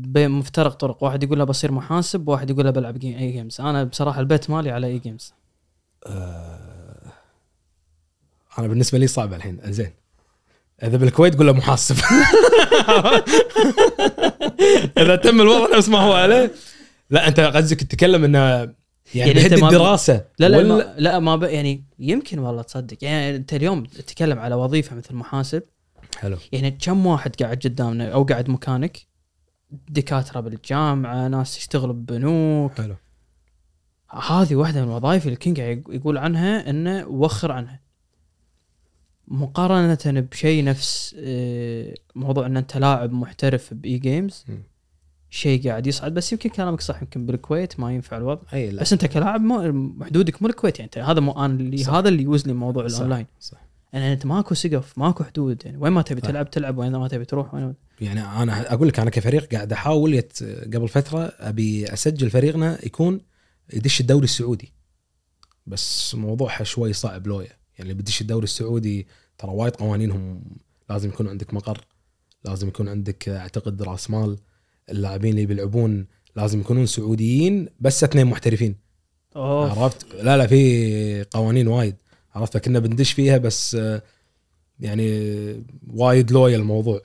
B: بين مفترق طرق. واحد يقول له بصير محاسب وواحد يقول له بلعب g- e-games أنا بصراحة ال bet مالي على e-games
A: أه أنا بالنسبة لي صعبة الحين. زين. إذا بالكويت قول له محاسب. إذا تم الوضع نفس ما هو عليه. لا أنت قصدك تتكلم إنه يعني,
B: يعني ما-
A: الدراسه
B: لا لا
A: ولا-
B: ما لا ما ب... يعني يمكن والله تصدق. يعني أنت اليوم تتكلم على وظيفة مثل محاسب.
A: حلو.
B: يعني كم واحد قاعد قدامنا أو قاعد مكانك؟ دكاترة بالجامعة ناس تشتغل ببنوك.
A: حلو.
B: هذه واحدة من الوظائف اللي ال king يقول عنها إنه وخر عنها. مقارنة بشيء نفس آه، موضوع إن أنت لاعب محترف ب
A: e-games.
B: شيء قاعد يصعد. بس يمكن كلامك صح يمكن بالكويت ما ينفع الوضع.
A: أي لا.
B: بس أنت كلاعب مو حدودك مو الكويت يعني. انت هذا مو أنا اللي. هذا اللي يوزني موضوع
A: صح.
B: الأونلاين.
A: صح.
B: يعني أنت ماكو سقف ماكو حدود يعني. وين ما تبي
A: صح.
B: تلعب تلعب. وين ما تبي تروح وين
A: يعني أنا أقول لك أنا كفريق قاعد أحاول يت قبل فترة أبي أسجل فريقنا يكون يدش الدوري السعودي. بس موضوعها شوي صعب لويا. يعني اللي بدش الدوري السعودي ترى وايد قوانينهم لازم يكون عندك مقر لازم يكون عندك اعتقد راس مال اللاعبين اللي بيلعبون لازم يكونون سعوديين بس اثنين محترفين.
B: اوه
A: عرفت؟ لا لا في قوانين وايد. عرفت؟ كنا بندش فيها بس يعني وايد لويا الموضوع.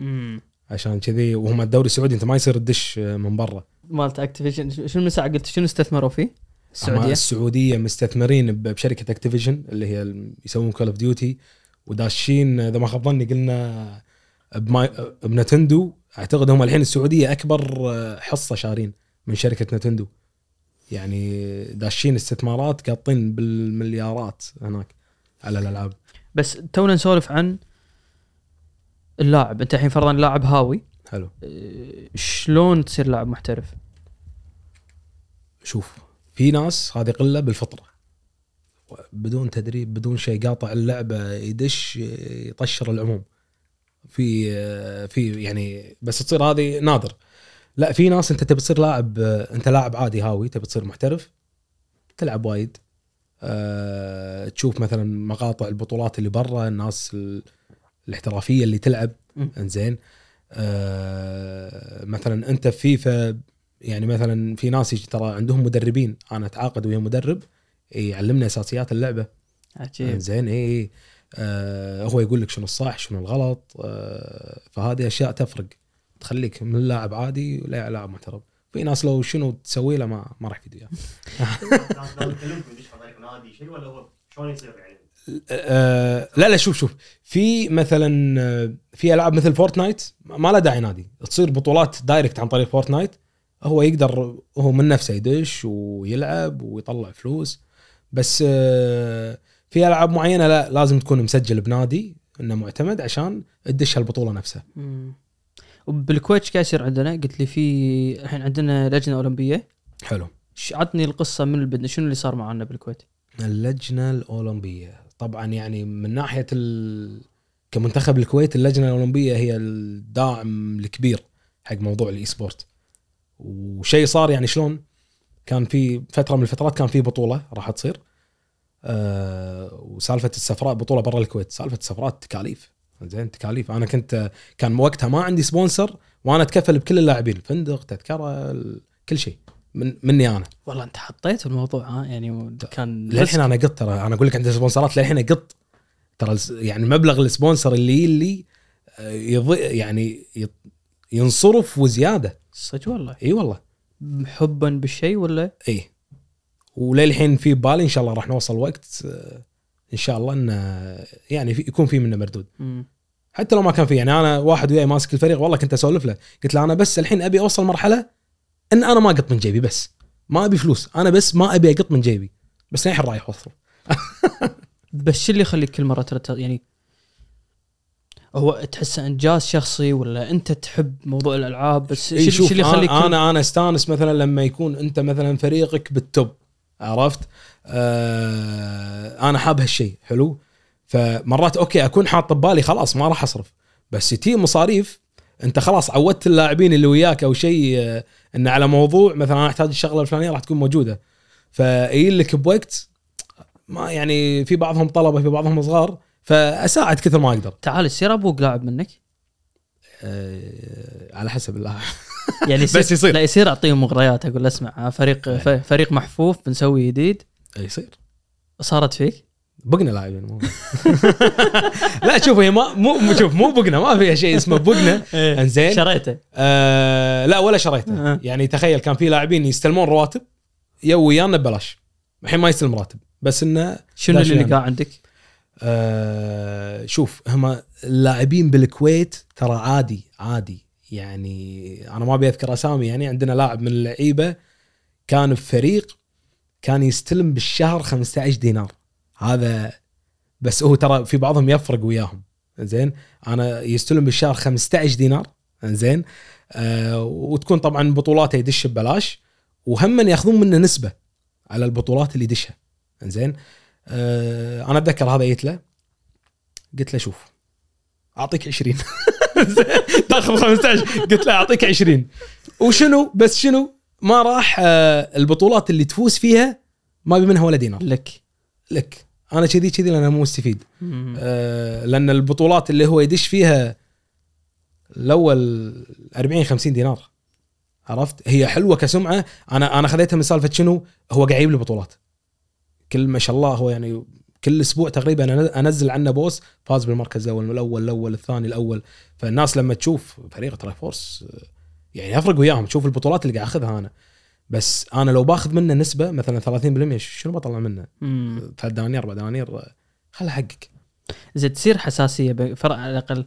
B: امم
A: عشان كذي وهم الدوري السعودي انت ما يصير تدش من برا.
B: مالت Activision شنو من ساعه قلت شنو استثمروا فيه؟ السعودية؟
A: السعودية مستثمرين بشركة Activision اللي هي يسوون Call of Duty وداشين إذا ما خاب ظني قلنا بماي ب Nintendo أعتقد هم الحين السعودية أكبر آه، حصة شارين من شركة Nintendo. يعني داشين استثمارات قاطين بالمليارات هناك على الألعاب.
B: بس تونا نسولف عن اللاعب. أنت الحين فرضا لاعب هاوي.
A: حلو.
B: أه، شلون تصير لاعب محترف؟
A: شوف في ناس هذه قلة بالفطرة. بدون تدريب بدون شيء قاطع اللعبة يدش يطشر العموم. في في يعني بس تصير هذه نادر. لا في ناس انت تبي تصير لاعب انت لاعب عادي هاوي تبي تصير محترف تلعب وايد. أه تشوف مثلا مقاطع البطولات اللي برا الناس ال- الاحترافية اللي تلعب. إنزين. أه مثلا انت في فيفا يعني مثلا في ناس ترى عندهم مدربين أنا أتعاقد ويا مدرب يعلمنا أساسيات اللعبة.
B: عجيب.
A: زين إي آه هو يقول لك شنو الصح شنو الغلط آه فهذه أشياء تفرق. تخليك من لاعب عادي للاعب محترف في ناس لو شنو تسوي له ما ما راح يفيد وياه
C: ولا هو شلون يصير يعني؟
A: آه لا لا شوف شوف. في مثلا آه، في ألعاب مثل فورتنايت ما له داعي نادي. تصير بطولات direct عن طريق فورتنايت هو يقدر هو من نفسه يدش ويلعب ويطلع فلوس بس آه، في ألعاب معينة لا لازم تكون مسجل بنادي إنه معتمد عشان تدش هالبطولة نفسها
B: مم. وبالكويت إيش قاعد يصير عندنا؟ قلت لي في الحين عندنا لجنة أولمبية
A: حلو
B: عطني القصة من البدء شنو اللي صار معنا بالكويت؟
A: اللجنة الأولمبية طبعا يعني من ناحية ال... كمنتخب الكويت اللجنة الأولمبية هي الداعم الكبير حق موضوع ال e-sports وشيء صار يعني شلون كان في فترة من الفترات كان في بطولة راح تصير. آه وسالفة السفراء بطولة برا الكويت. سالفة السفرات تكاليف. زين تكاليف. أنا كنت كان وقتها ما عندي sponsor وأنا أتكفل بكل اللاعبين. الفندق تذكرة كل شيء. من مني أنا.
B: والله أنت حطيت الموضوع ها يعني كان
A: للحين أنا قط ترى. أنا أقول لك عندي sponsorات للحين قط. ترى يعني مبلغ ال sponsor اللي اللي يضي يعني ينصرف وزيادة.
B: صدق والله.
A: إي والله.
B: حبا بالشيء ولا؟
A: إي. وللحين في بالي إن شاء الله راح نوصل وقت إن شاء الله إنه يعني في يكون في منه مردود.
B: مم.
A: حتى لو ما كان في يعني أنا واحد وياي ماسك الفريق والله كنت أسولف له. قلت له أنا بس الحين أبي أوصل مرحلة إن أنا ما اقط من جيبي بس. ما أبي فلوس. أنا بس ما أبي أقط من جيبي. بس الحين رايح أوصل.
B: بس شو اللي يخليك كل مرة ترى يعني هو تحسه انجاز شخصي ولا أنت تحب موضوع الألعاب بس شو اللي يخليك
A: أنا أنا أنا أستانس مثلا لما يكون أنت مثلا فريقك بالتوب عرفت؟ آه أنا حاب هالشيء حلو؟ فمرات okay أكون حاط ببالي خلاص ما راح أصرف. بستي مصاريف أنت خلاص عودت اللاعبين اللي وياك أو شيء آه، انه على موضوع مثلا أنا أحتاج الشغلة الفلانية راح تكون موجودة. فيجي لك بوقت ما يعني في بعضهم طلبة في بعضهم صغار فأساعد كثر ما أقدر.
B: تعال يصير أبوك لاعب منك؟
A: آه على حسب اللاعب.
B: يعني يصير
A: بس يصير.
B: لا يصير أعطيهم مغريات أقول أسمع فريق ف- فريق محفوف بنسوي جديد.
A: يصير.
B: صارت فيك؟
A: بقنا لاعبين مو. لا شوف هي ما مو شوف مو بقنا ما فيها شيء اسمه بقنا. إنزين.
B: شريته.
A: آه لا ولا شريته.
B: أه.
A: يعني تخيل كان في لاعبين يستلمون رواتب يو ويانا ببلاش. الحين ما يستلم راتب بس إنه
B: شنو اللي لقاه عندك؟
A: آه شوف هم اللاعبين بالكويت ترى عادي عادي. يعني أنا ما أبي أذكر أسامي يعني عندنا لاعب من اللعيبة كان في فريق كان يستلم بالشهر 15 دينار. هذا بس هو ترى في بعضهم يفرق وياهم. زين؟ أنا يستلم بالشهر 15 دينار. زين؟ آه وتكون طبعا بطولاته يدش ببلاش وهم يأخذون منه نسبة على البطولات اللي يدشها. زين؟ آه أنا أتذكر هذا جيت له قلت له شوف أعطيك 20 تاخذ 15 قلت له أعطيك 20 وشنو؟ بس شنو؟ ما راح آه، البطولات اللي تفوز فيها ما بي منها ولا دينار.
B: لك.
A: لك. أنا كذي كذي لأن مو مستفيد. آه، لأن البطولات اللي هو يدش فيها الأول 40 50 دينار. عرفت؟ هي حلوة كسمعة. أنا أنا خذيتها من سالفة شنو؟ هو قاعد يجيب لي بطولات. كل ما شاء الله هو يعني كل أسبوع تقريبا أنزل عنه post فاز بالمركز الأول الأول الأول الثاني الأول. فالناس لما تشوف فريق تراي فورس يعني أفرق وياهم تشوف البطولات اللي قاعد أخذها أنا. بس أنا لو باخذ منه نسبة مثلا 30% شنو بطلع منه؟ ثلاث دنانير أربع دنانير خلها حقك
B: زين تصير حساسية فرق على الأقل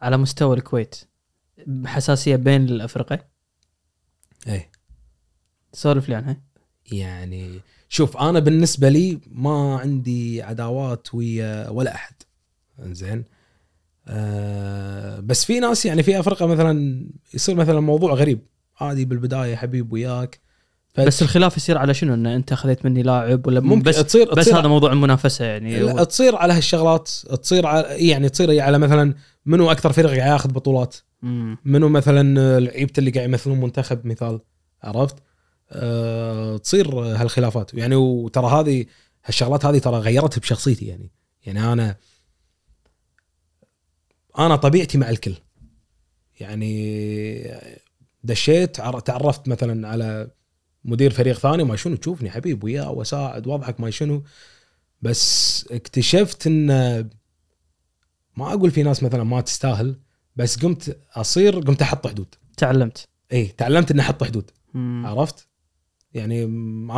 B: على مستوى الكويت حساسية بين الافرقه
A: إيه.
B: سولف لي عنها.
A: يعني شوف أنا بالنسبة لي ما عندي عداوات ويا ولا أحد. زين آه بس في ناس يعني في افرقه مثلا يصير مثلا موضوع غريب. عادي بالبداية حبيب وياك.
B: بس الخلاف يصير على شنو؟ إن أنت خذيت مني لاعب ولا
A: ممكن
B: بس
A: تصير
B: بس
A: تصير
B: هذا موضوع المنافسة يعني.
A: لا، تصير على هالشغلات تصير على يعني تصير على مثلا منو أكثر فريق قاعد ياخذ بطولات؟
B: مم.
A: منو مثلا لعيبة اللي قاعد يمثلون منتخب مثال عرفت؟ أه تصير هالخلافات. يعني وترى هذه هالشغلات هذه ترى غيرت بشخصيتي يعني. يعني أنا أنا طبيعتي مع الكل. يعني دشيت عر- تعرفت مثلا على مدير فريق ثاني ما شنو تشوفني حبيب وياه واساعد وأضحك ما شنو. بس اكتشفت إن ما أقول في ناس مثلا ما تستاهل بس قمت أصير قمت أحط حدود.
B: تعلمت.
A: اي تعلمت إني أحط حدود.
B: مم.
A: عرفت؟ يعني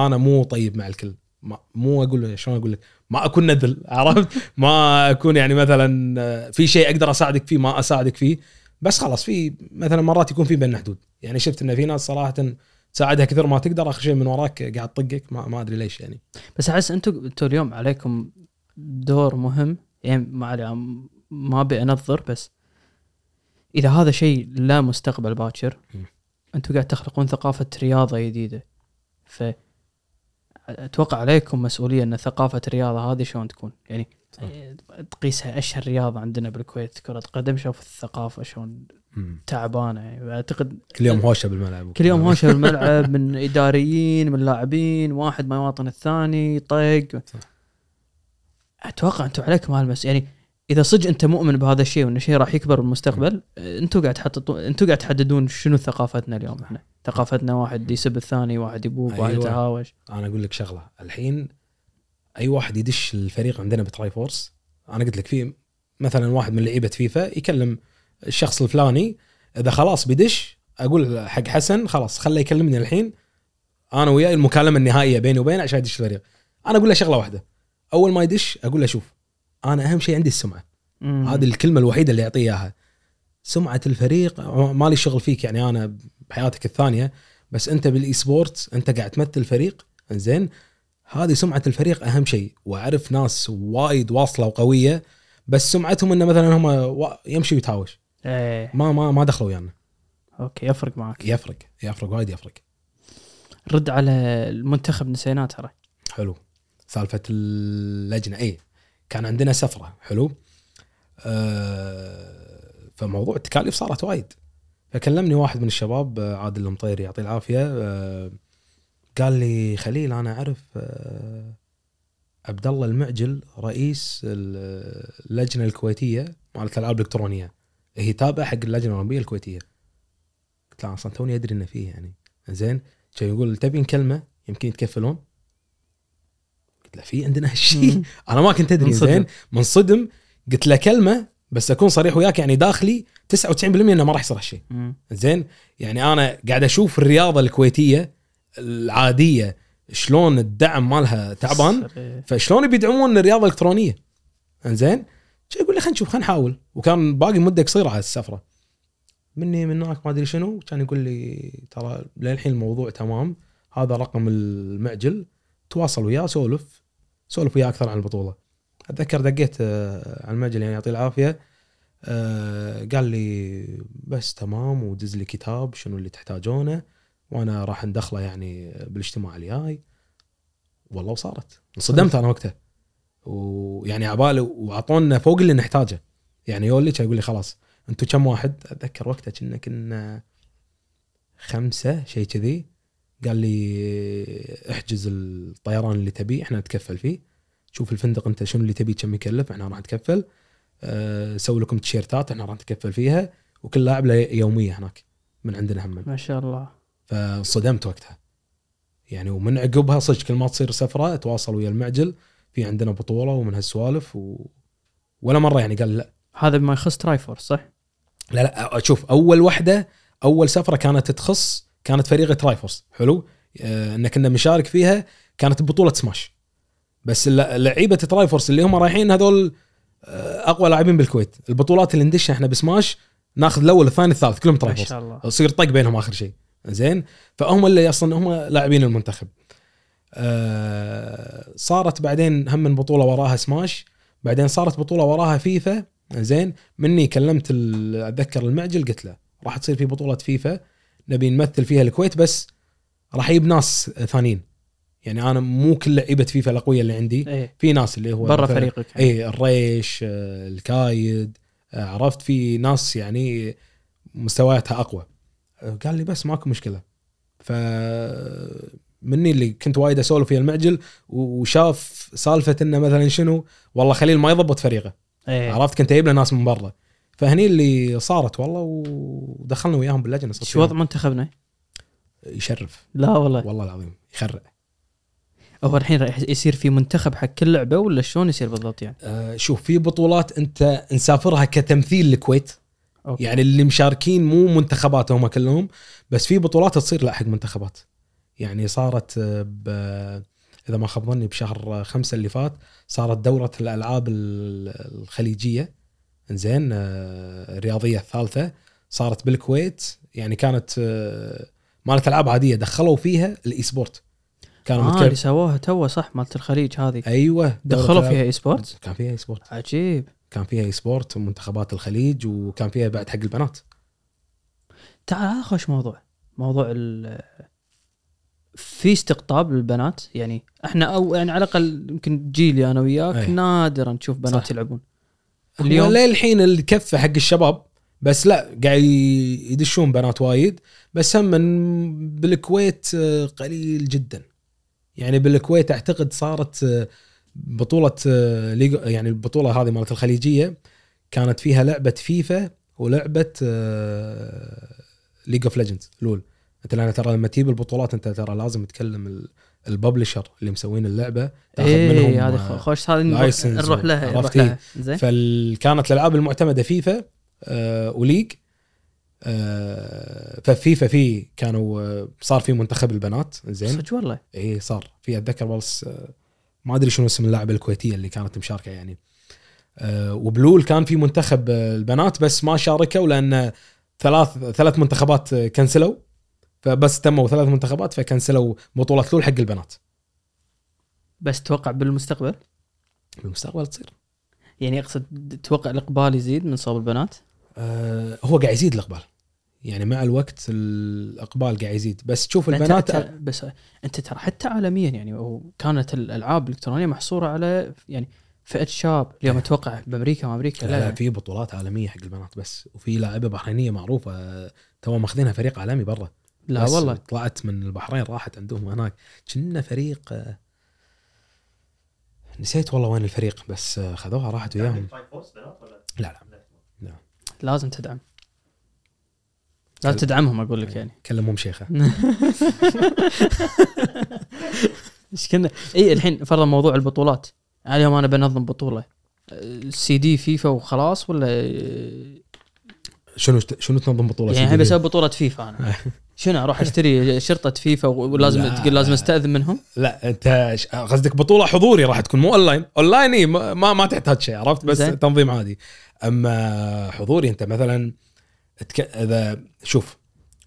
A: أنا مو طيب مع الكل. ما مو أقول شلون أقول لك؟ ما أكون نذل عرفت؟ ما أكون يعني مثلا آه، في شيء أقدر أساعدك فيه ما أساعدك فيه. بس خلاص في مثلا مرات يكون في بيننا حدود. يعني شفت إن في ناس صراحة تساعدها كثر ما تقدر آخر شيء من وراك قاعد تطقك ما, ما أدري ليش يعني.
B: بس أحس أنتم أنتم اليوم عليكم دور مهم. يعني ما علي ما أبي أنظر بس إذا هذا شيء لا مستقبل باكر. أنتم قاعد تخلقون ثقافة رياضة جديدة. ف أتوقع عليكم مسؤولية أن ثقافة الرياضة هذه شلون تكون. يعني
A: صح.
B: تقيسها أشهر رياضة عندنا بالكويت كرة قدم شوف الثقافة شلون تعبانة. يعني أعتقد
A: كل يوم هوشة بالملعب.
B: كل يوم هوشة بالملعب من إداريين من لاعبين واحد ما يواطن الثاني طق. أتوقع أنتم عليكم هالمس يعني إذا صدق أنت مؤمن بهذا الشيء وأن الشيء راح يكبر بالمستقبل أنتم قاعد تحطون أنتم قاعد تحددون شنو ثقافتنا اليوم إحنا. ثقافتنا واحد يسب الثاني واحد يبوب واحد
A: أيوة.
B: يتهاوش
A: أنا أقول لك شغلة. الحين أي واحد يدش الفريق عندنا بتراي فورس أنا قلت لك في مثلا واحد من لعيبة فيفا يكلم الشخص الفلاني إذا خلاص بيدش أقول حق حسن خلاص خله يكلمني الحين أنا وياه المكالمة النهائية بيني وبينه عشان يدش الفريق. أنا أقول له شغلة واحدة. أول ما يدش أقول له شوف أنا أهم شيء عندي
B: السمعة.
A: هذه الكلمة الوحيدة اللي يعطيه إياها. سمعة الفريق مالي شغل فيك يعني أنا بحياتك الثانية بس أنت بال e-sports أنت قاعد تمثل فريق زين هذه سمعة الفريق أهم شيء. وأعرف ناس وايد واصلة وقوية بس سمعتهم انه مثلا هم يمشي ويتهاوش.
B: إيه.
A: ما ما ما دخلوا ويانا.
B: okay يفرق معك.
A: يفرق يفرق وايد يفرق.
B: رد على المنتخب نسيناه ترى.
A: حلو. سالفة اللجنة اي كان عندنا سفرة حلو؟ آه فموضوع التكاليف صارت وايد. فكلمني واحد من الشباب آه، عادل المطيري يعطيه العافية آه قال لي خليل أنا أعرف عبد الله المعجل رئيس ال- اللجنة الكويتية مالت الألعاب الإلكترونية. هي تابعة حق اللجنة الاولمبيه الكويتية. قلت له أصلا توني أدري إنه فيه يعني. زين كان يقول تبي كلمة يمكن يتكفلون قلت له في عندنا هالشيء. أنا ما كنت
B: أدري.
A: زين. منصدم قلت له كلمة بس أكون صريح وياك يعني داخلي 99% إنه ما راح يصير هالشيء. زين؟ يعني أنا قاعد أشوف الرياضة الكويتية العادية شلون الدعم مالها تعبان. فشلون بيدعمون الرياضة الإلكترونية؟ زين؟ يقول لي خلينا نشوف خلينا نحاول. وكان باقي مدة قصيرة على السفرة. مني من هناك ما أدري شنو كان يقول لي ترى للحين الموضوع تمام هذا رقم المعجل تواصل وياه سولف. سولف وياه أكثر عن البطولة. أتذكر دقيت آه، على المعجل يعني يعطيه العافية. آه، قال لي بس تمام ودز لي كتاب شنو اللي تحتاجونه وأنا راح ندخله يعني بالاجتماع الجاي. والله وصارت. انصدمت أنا وقتها. ويعني عبالي وأعطونا فوق اللي نحتاجه. يعني يقول لي يقول لي خلاص أنتم كم واحد؟ أتذكر وقتها كنا كنا خمسة شيء كذي. قال لي احجز الطيران اللي تبيه إحنا نتكفل فيه. شوف الفندق أنت شنو اللي تبيه كم يكلف إحنا راح نتكفل. أه سوي لكم تيشيرتات إحنا راح نتكفل فيها. وكل لاعب له يومية هناك من عندنا هم.
B: ما شاء الله.
A: فصدمت وقتها. يعني ومن عقبها صدق كل ما تصير سفرة أتواصل ويا المعجل في عندنا بطولة ومن هالسوالف و... ولا مرة يعني قال لا.
B: هذا بما يخص ترايفورس صح؟
A: لا لا شوف أول وحدة أول سفرة كانت تخص كانت فريق ترايفورس حلو؟ آه إن كنا مشارك فيها كانت بطولة سماش بس لعيبة ترايفورس اللي هم رايحين هذول آه، أقوى لاعبين بالكويت. البطولات اللي ندشها إحنا بسماش ناخذ الأول الثاني الثالث كلهم
B: ما شاء الله ترايفورس.
A: يصير طق بينهم آخر شيء. زين؟ فهم اللي أصلا هم لاعبين المنتخب. آه صارت بعدين هم من بطولة وراها سماش بعدين صارت بطولة وراها فيفا زين؟ مني كلمت أتذكر المعجل قلت له راح تصير في بطولة فيفا نبي نمثل فيها الكويت بس راح أجيب ناس ثانيين. يعني أنا مو كل لعيبه فيفا الاقوياء اللي عندي.
B: إيه.
A: في ناس اللي هو
B: برا فريقك
A: اي الريش الكايد عرفت؟ في ناس يعني مستوياتها أقوى. قال لي بس ماكو مشكلة. ف مني اللي كنت وايد أسولف ويا المعجل وشاف سالفة إنه مثلا شنو؟ والله خليل ما يضبط فريقه.
B: إيه.
A: عرفت؟ كنت جايب له ناس من برا. فهني اللي صارت والله ودخلنا وياهم باللجنة
B: شو وضع. منتخبنا؟
A: يشرف
B: لا والله
A: والله العظيم يخرع
B: هو الحين راح يصير في منتخب حق كل لعبة ولا شلون يصير بالضبط يعني؟
A: آه، شوف في بطولات انت نسافرها كتمثيل الكويت
B: أوكي.
A: يعني اللي مشاركين مو منتخبات هم كلهم بس في بطولات تصير لا حق منتخبات يعني صارت آه، ب إذا ما خاب ظني بشهر خمسة اللي فات صارت دورة الألعاب ال- الخليجية زين الرياضية الثالثة صارت بالكويت يعني كانت آه، مالت ألعاب عادية دخلوا فيها ال e-sports كانوا
B: آه اللي سووها تو صح مالت الخليج هذه.
A: أيوه
B: دخلوا. فيها اي سبورت
A: كان فيها e-sports
B: عجيب.
A: كان فيها e-sports ومنتخبات الخليج وكان فيها بعد حق البنات.
B: تعال هذا خوش موضوع. موضوع ال في استقطاب للبنات يعني إحنا أو يعني على الأقل يمكن جيلي أنا وياك
A: أي.
B: نادرا نشوف بنات
A: صح.
B: يلعبون.
A: اليوم. للحين الكفة حق الشباب بس لا قاعد يدشون بنات وايد بس هم من بالكويت آه، قليل جدا. يعني بالكويت أعتقد صارت آه، بطولة آه، يعني البطولة هذه مالت الخليجية كانت فيها لعبة فيفا ولعبة League of Legends LOL. أنت لأن ترى لما تجيب البطولات أنت ترى لازم تكلم ال publisher اللي مسوين اللعبة تاخذ منهم
B: إيه هذه
A: آه،
B: خو- خوش هذه نروح- لها
A: عرفت
B: زين.
A: فكانت الألعاب المعتمدة فيفا آه وليج آه ففيفا في كانوا آه صار في منتخب البنات زين.
B: صدق والله.
A: اي صار. في أتذكر بس آه ما أدري شنو اسم اللاعبه الكويتية اللي كانت مشاركة يعني. آه وبلول كان في منتخب آه، البنات بس ما شاركوا لأن ثلاث ثلاث منتخبات كنسلوا. فبس تموا ثلاث منتخبات فكنسلوا بطولة لول حق البنات.
B: بس توقع بالمستقبل؟
A: بالمستقبل تصير.
B: يعني أقصد تتوقع الإقبال يزيد من صوب البنات؟
A: آه هو قاعد يزيد الإقبال. يعني مع الوقت الإقبال قاعد يزيد. بس تشوف البنات
B: ترى- بس أنت ترى حتى عالميا يعني كانت الألعاب الإلكترونية محصورة على يعني فئة شاب. اليوم أتوقع بأمريكا ما أمريكا
A: لا,
B: لا,
A: لا. في بطولات عالمية حق البنات بس وفي لاعبة بحرينية معروفة آه، تو ماخذينها فريق عالمي برا.
B: لا
A: بس
B: والله.
A: طلعت من البحرين راحت عندهم هناك. كنا فريق آه، نسيت والله وين الفريق بس آه، خذوها راحت وياهم.
C: ولا؟
A: لا لا.
B: لازم تدعم. لازم تدعمهم أقول لك يعني.
A: كلمهم شيخة.
B: إيش كنا؟ اي الحين فرضا موضوع البطولات. اليوم أنا بنظم بطولة. سي دي فيفا وخلاص ولا؟
A: شنو شنو تنظم بطولة
B: يعني بسوي بطولة فيفا أنا. شنو أروح أشتري شريط فيفا ولازم
A: لا.
B: تقول لازم أستأذن منهم؟
A: لا أنت قصدك بطولة حضوري راح تكون مو online؟ online إي، ما ما, ما تحتاج شيء عرفت؟ بس
B: زين.
A: تنظيم عادي. أما حضوري أنت مثلا تك... إذا شوف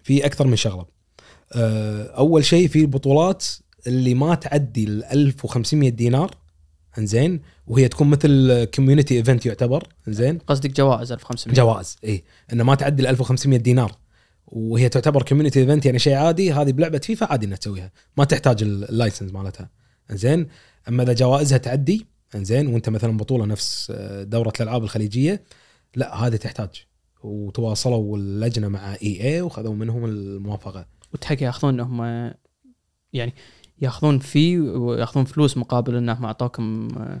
A: في أكثر من شغلة. أه، أول شيء في البطولات اللي ما تعدي ال 1500 دينار إنزين؟ وهي تكون مثل community event يعتبر إنزين؟
B: قصدك جوائز 1500
A: جوائز اي إنه ما تعدي ال 1500 دينار. وهي تعتبر community event يعني شيء عادي. هذه بلعبة فيفا عادي إنها تسويها. ما تحتاج ال- ال license مالتها. زين أما إذا جوائزها تعدي إنزين؟ وإنت مثلا بطولة نفس آه، دورة الألعاب الخليجية لا هذه تحتاج. وتواصلوا اللجنة مع EA وخذوا منهم الموافقة.
B: وتحق ياخذون انهم يعني ياخذون في وياخذون فلوس مقابل إنهم أعطوكم آه،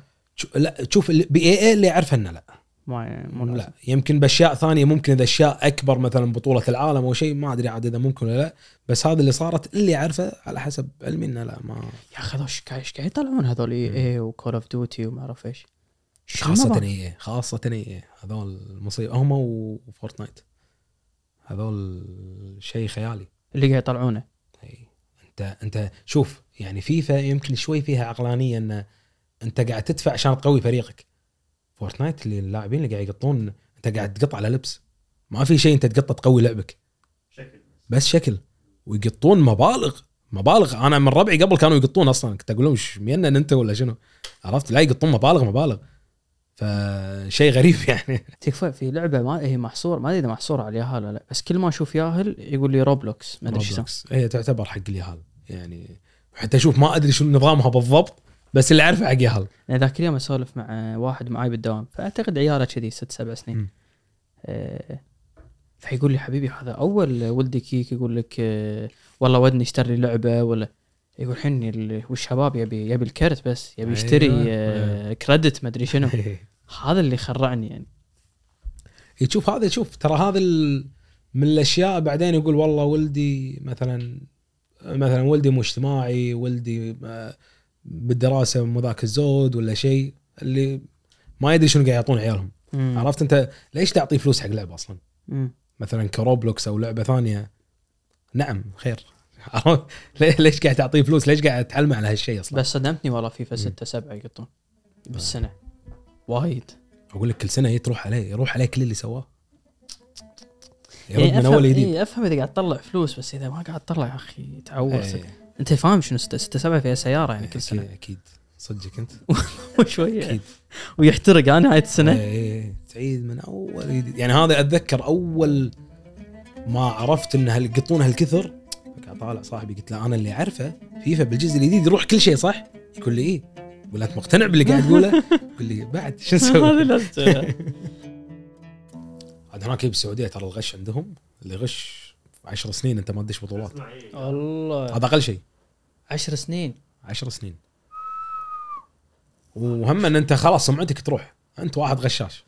A: لا شوف بي اي إي اللي يعرفه إنه لا.
B: ما مو
A: لا يمكن بأشياء ثانية ممكن إذا أشياء أكبر مثلا بطولة العالم أو شيء ما أدري عاد إذا ممكن ولا لا بس هذا اللي صارت اللي أعرفه على حسب علمي إنه لا ما
B: يا أخي هذول إيش قاعد يطلعون هذول؟ اي وكول اوف ديوتي وما أعرف إيش.
A: خاصة؟ اي خاصة اي هذول المصيبة هم وفورتنايت هذول شيء خيالي.
B: اللي قاعد يطلعونه.
A: اي انت أنت شوف يعني فيفا يمكن شوي فيها عقلانية ان أنت قاعد تدفع عشان تقوي فريقك. Fortnite اللي اللاعبين اللي قاعد يقطون انت قاعد تقط على لبس. ما في شيء انت تقطه تقوي لعبك.
C: شكل
A: بس. شكل. ويقطون مبالغ مبالغ. أنا من ربعي قبل كانوا يقطون أصلا. كنت أقول لهم إيش مينون انت ولا شنو؟ عرفت؟ لا يقطون مبالغ مبالغ. فشيء غريب يعني.
B: تكفى في لعبة ما هي محصور ما أدري إذا محصورة على الياهل ولا لا. بس كل ما أشوف ياهل يقول لي Roblox ما أدري
A: إيش هي تعتبر حق اليهال يعني حتى أشوف ما أدري شنو نظامها بالضبط. بس اللي أعرفه حق يهال
B: يعني ذاك اليوم أسولف مع واحد معاي بالدوام فأعتقد عياله كذي ست سبع سنين. آه، فيقول لي حبيبي هذا أول ولدي كيك يقول لك آه، والله ودني اشتري لعبة ولا. يقول الحين ال- والشباب يبي يبي الكرت بس يبي
A: أيوة.
B: يشتري آه، credit ما أدري شنو. هذا اللي خرعني يعني.
A: تشوف هذا شوف ترى هذا من الأشياء بعدين يقول والله ولدي مثلا مثلا ولدي مو اجتماعي ولدي آه، بالدراسة مو ذاك الزود ولا شيء اللي ما يدري شنو قاعد يعطون عيالهم.
B: مم.
A: عرفت أنت ليش تعطي فلوس حق لعبة أصلا؟
B: مم.
A: مثلا كروبلوكس أو لعبة ثانية. نعم خير. ليش قاعد تعطيه فلوس؟ ليش قاعد تعلمه على هالشيء أصلا؟
B: بس صدمتني والله فيفا 6 7 يقطون بالسنة. وايد.
A: أقول لك كل سنة تروح عليه يروح عليه كل اللي سواه. يرد
B: يعني
A: من أول جديد.
B: إيه أفهم إذا قاعد تطلع فلوس بس إذا ما قاعد تطلع يا أخي تعور.
A: إيه،
B: أنت فاهم شنو 6 6 7 فيها سياره يعني كل سنة؟
A: أكيد صدقك أنت.
B: شوية
A: أكيد.
B: ويحترق على نهايه السنة.
A: إيه، تعيد من أول جديد. يعني هذا أتذكر أول ما عرفت إن هل يقطون هالكثر طالع صاحبي قلت له أنا اللي أعرفه فيفا بالجزء الجديد يروح كل شيء صح؟ يقول لي إيه. يقول أنت مقتنع باللي قاعد تقوله؟ يقول لي بعد شو
B: هذا
A: نسوي؟
B: لازم
A: عاد هناك بالسعودية ترى الغش عندهم اللي غش 10 سنين انت ما تدش بطولات.
C: اسمع.
B: الله.
A: هذا أقل شيء.
B: 10 سنين.
A: 10 سنين. وهم إن أنت خلاص سمعتك تروح. أنت واحد غشاش.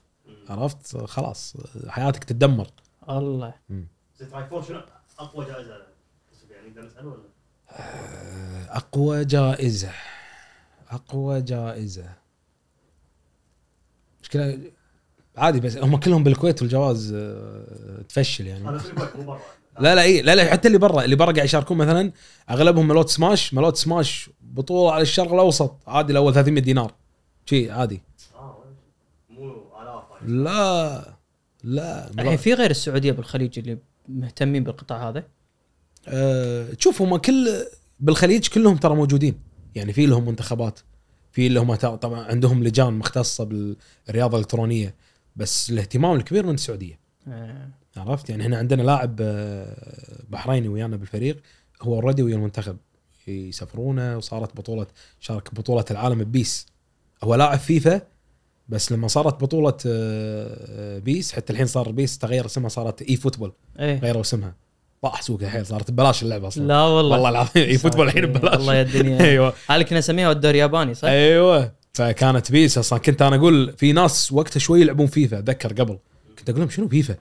A: عرفت؟ خلاص حياتك تتدمر.
B: الله.
C: زين فور شنو؟ أقوى جائزة يعني نقدر نسال ولا؟
A: أقوى جائزة. أقوى جائزة. مشكلة عادي بس هم كلهم بالكويت والجواز آه، تفشل يعني.
C: هذا في الكويت مو برا.
A: لا لا إي لا لا حتى اللي برا اللي برا قاعد يشاركون مثلا أغلبهم ملوت سماش ملوت سماش بطولة على الشرق الأوسط. عادي الأول 300 دينار. شي عادي. لا لا
B: الحين في غير السعودية بالخليج اللي مهتمين بالقطاع هذا؟
A: أه تشوف هم كل بالخليج كلهم ترى موجودين. يعني في لهم منتخبات في اللي هم تا- طبعا عندهم لجان مختصة بالرياضة الإلكترونية بس الاهتمام الكبير من السعودية.
B: آه،
A: عرفت؟ يعني إحنا عندنا لاعب آه، بحريني ويانا بالفريق هو اوريدي ويا المنتخب. يسافرونه وصارت بطولة شارك بطولة العالم ب PES. هو لاعب فيفا بس لما صارت بطولة آه، PES حتى الحين صار PES تغير اسمها صارت eFootball
B: إيه.
A: غيروا اسمها. طاح سوقها الحين صارت ببلاش اللعبة أصلا.
B: لا والله.
A: والله العظيم eFootball الحين ببلاش.
B: والله يا الدنيا.
A: أيوه.
B: هذه كنا نسميها الدوري الياباني صح؟
A: أيوه. فكانت PES أصلا. كنت أنا أقول في ناس وقتها شوي يلعبون فيفا أتذكر قبل. كنت أقول لهم شنو فيفا؟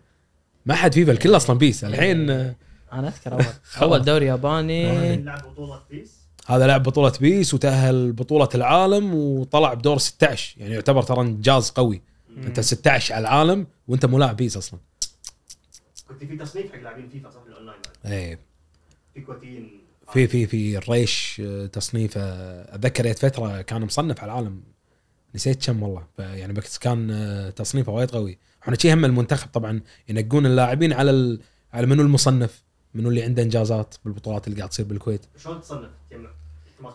A: ما حد فيفا الكل أصلا PES. الحين آه،
B: أنا أذكر اول أول دوري ياباني.
C: لعب بطولة PES.
A: هذا لعب بطولة PES وتأهل بطولة العالم وطلع بدور 16 يعني يعتبر ترى إنجاز قوي. أنت 16 على العالم وأنت مو لاعب PES أصلا.
C: كنت في تصنيف حق لاعبين فيفا صح؟ الأونلاين بعد
A: إيه.
C: في كويتيين
A: في في في الريش آه، تصنيفه. أتذكر فترة كان مصنف على العالم. نسيت كم والله. يعني بس كان آه، تصنيفه وايد قوي. إحنا شي هم المنتخب طبعا ينقون اللاعبين على ال... على منو المصنف منو اللي عنده انجازات بالبطولات اللي قاعد تصير بالكويت.
C: شلون تصنف؟ تجمع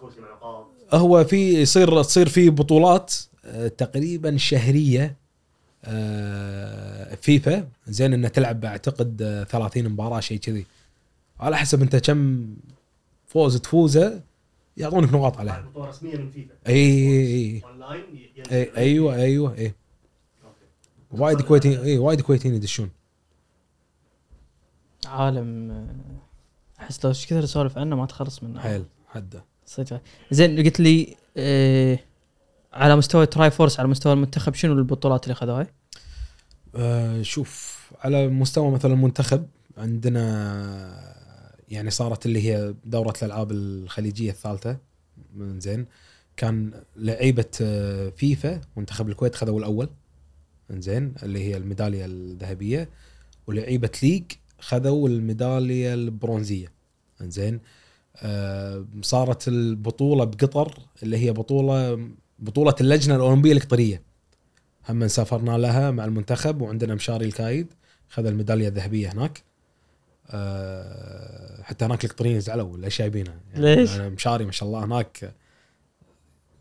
A: هو في يصير تصير في بطولات آه، تقريبا شهرية آه، فيفا. زين انه تلعب أعتقد آه، 30 مباراة شيء كذي. على حسب أنت كم فوز تفوزه يعطونك نقاط عليها.
C: بطوله رسميه من فيفا EA
A: أونلاين أيوه أيوه إي.
C: أوكي.
A: وايد كويتيين إي وايد كويتيين يدشون.
B: عالم آه، أحس لو إيش كثر أسولف عنه ما تخلص منه.
A: حيل حدة.
B: صدق. زين قلت لي آه على مستوى Tri Force على مستوى المنتخب شنو البطولات اللي خذوها؟
A: آه شوف على مستوى مثلا المنتخب عندنا يعني صارت اللي هي دورة الألعاب الخليجية الثالثة من زين. كان لعيبة آه، فيفا منتخب الكويت خذوا الأول زين اللي هي الميدالية الذهبية. ولعيبة League خذوا الميدالية البرونزية زين. آه صارت البطولة بقطر اللي هي بطولة بطولة اللجنة الأولمبية القطرية. هم سافرنا لها مع المنتخب وعندنا مشاري الكايد خذ الميدالية الذهبية هناك. أه حتى هناك القطريين زعلوا ليش جايبينها
B: ليش؟
A: أنا مشاري ما شاء الله هناك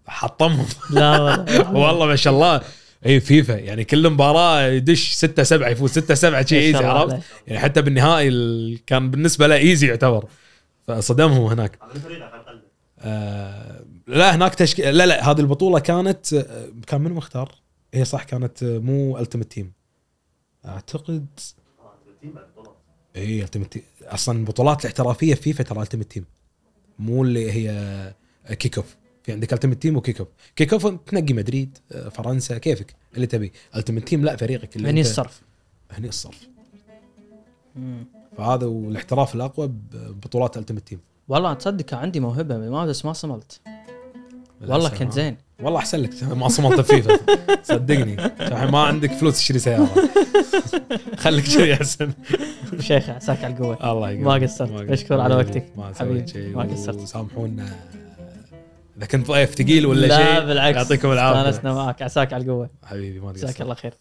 A: حطمهم.
B: لا والله.
A: والله ما شاء الله. اي فيفا. يعني كل مباراة يدش 6 7 يفوز 6 7 شيء
B: easy
A: عرفت. يعني حتى بالنهائي ال- كان بالنسبة له easy يعتبر. فصدمهم هناك. آه لا هناك تشكيل لا لا هذه البطولة كانت آه، كان منو مختار؟ هي صح كانت آه، مو Ultimate Team أعتقد
C: آه team بعد بطولات
A: اي Ultimate Team أصلا البطولات الاحترافية في فيفا ترى Ultimate Team مو اللي هي Kick Off في عندك Ultimate Team و Kick Off Kick Off تنقي مدريد آه، فرنسا كيفك؟ اللي تبي. Ultimate Team لا فريقك اللي
B: هني الصرف.
A: هني الصرف.
B: مم.
A: فهذا والاحتراف الأقوى ببطولات Ultimate Team
B: والله تصدق كان عندي موهبة ما بس ما صملت. والله كنت. زين.
A: والله أحسن لك ما صملت فيفا. صدقني. ما عندك فلوس تشتري سيارة. خليك كذي أحسن.
B: شيخ عساك على القوة.
A: الله يقويك.
B: ما قصرت. مشكور على وقتك.
A: ما سويت شيء
B: ما قصرت.
A: وسامحونا. إذا كنت ضيف ثقيل ولا
B: لا
A: شيء
B: بالعكس.
A: يعطيكم العافية.
B: استانسنا معك. عساك على القوة.
A: حبيبي ما
B: جزاك
A: تقصر
B: الله خير.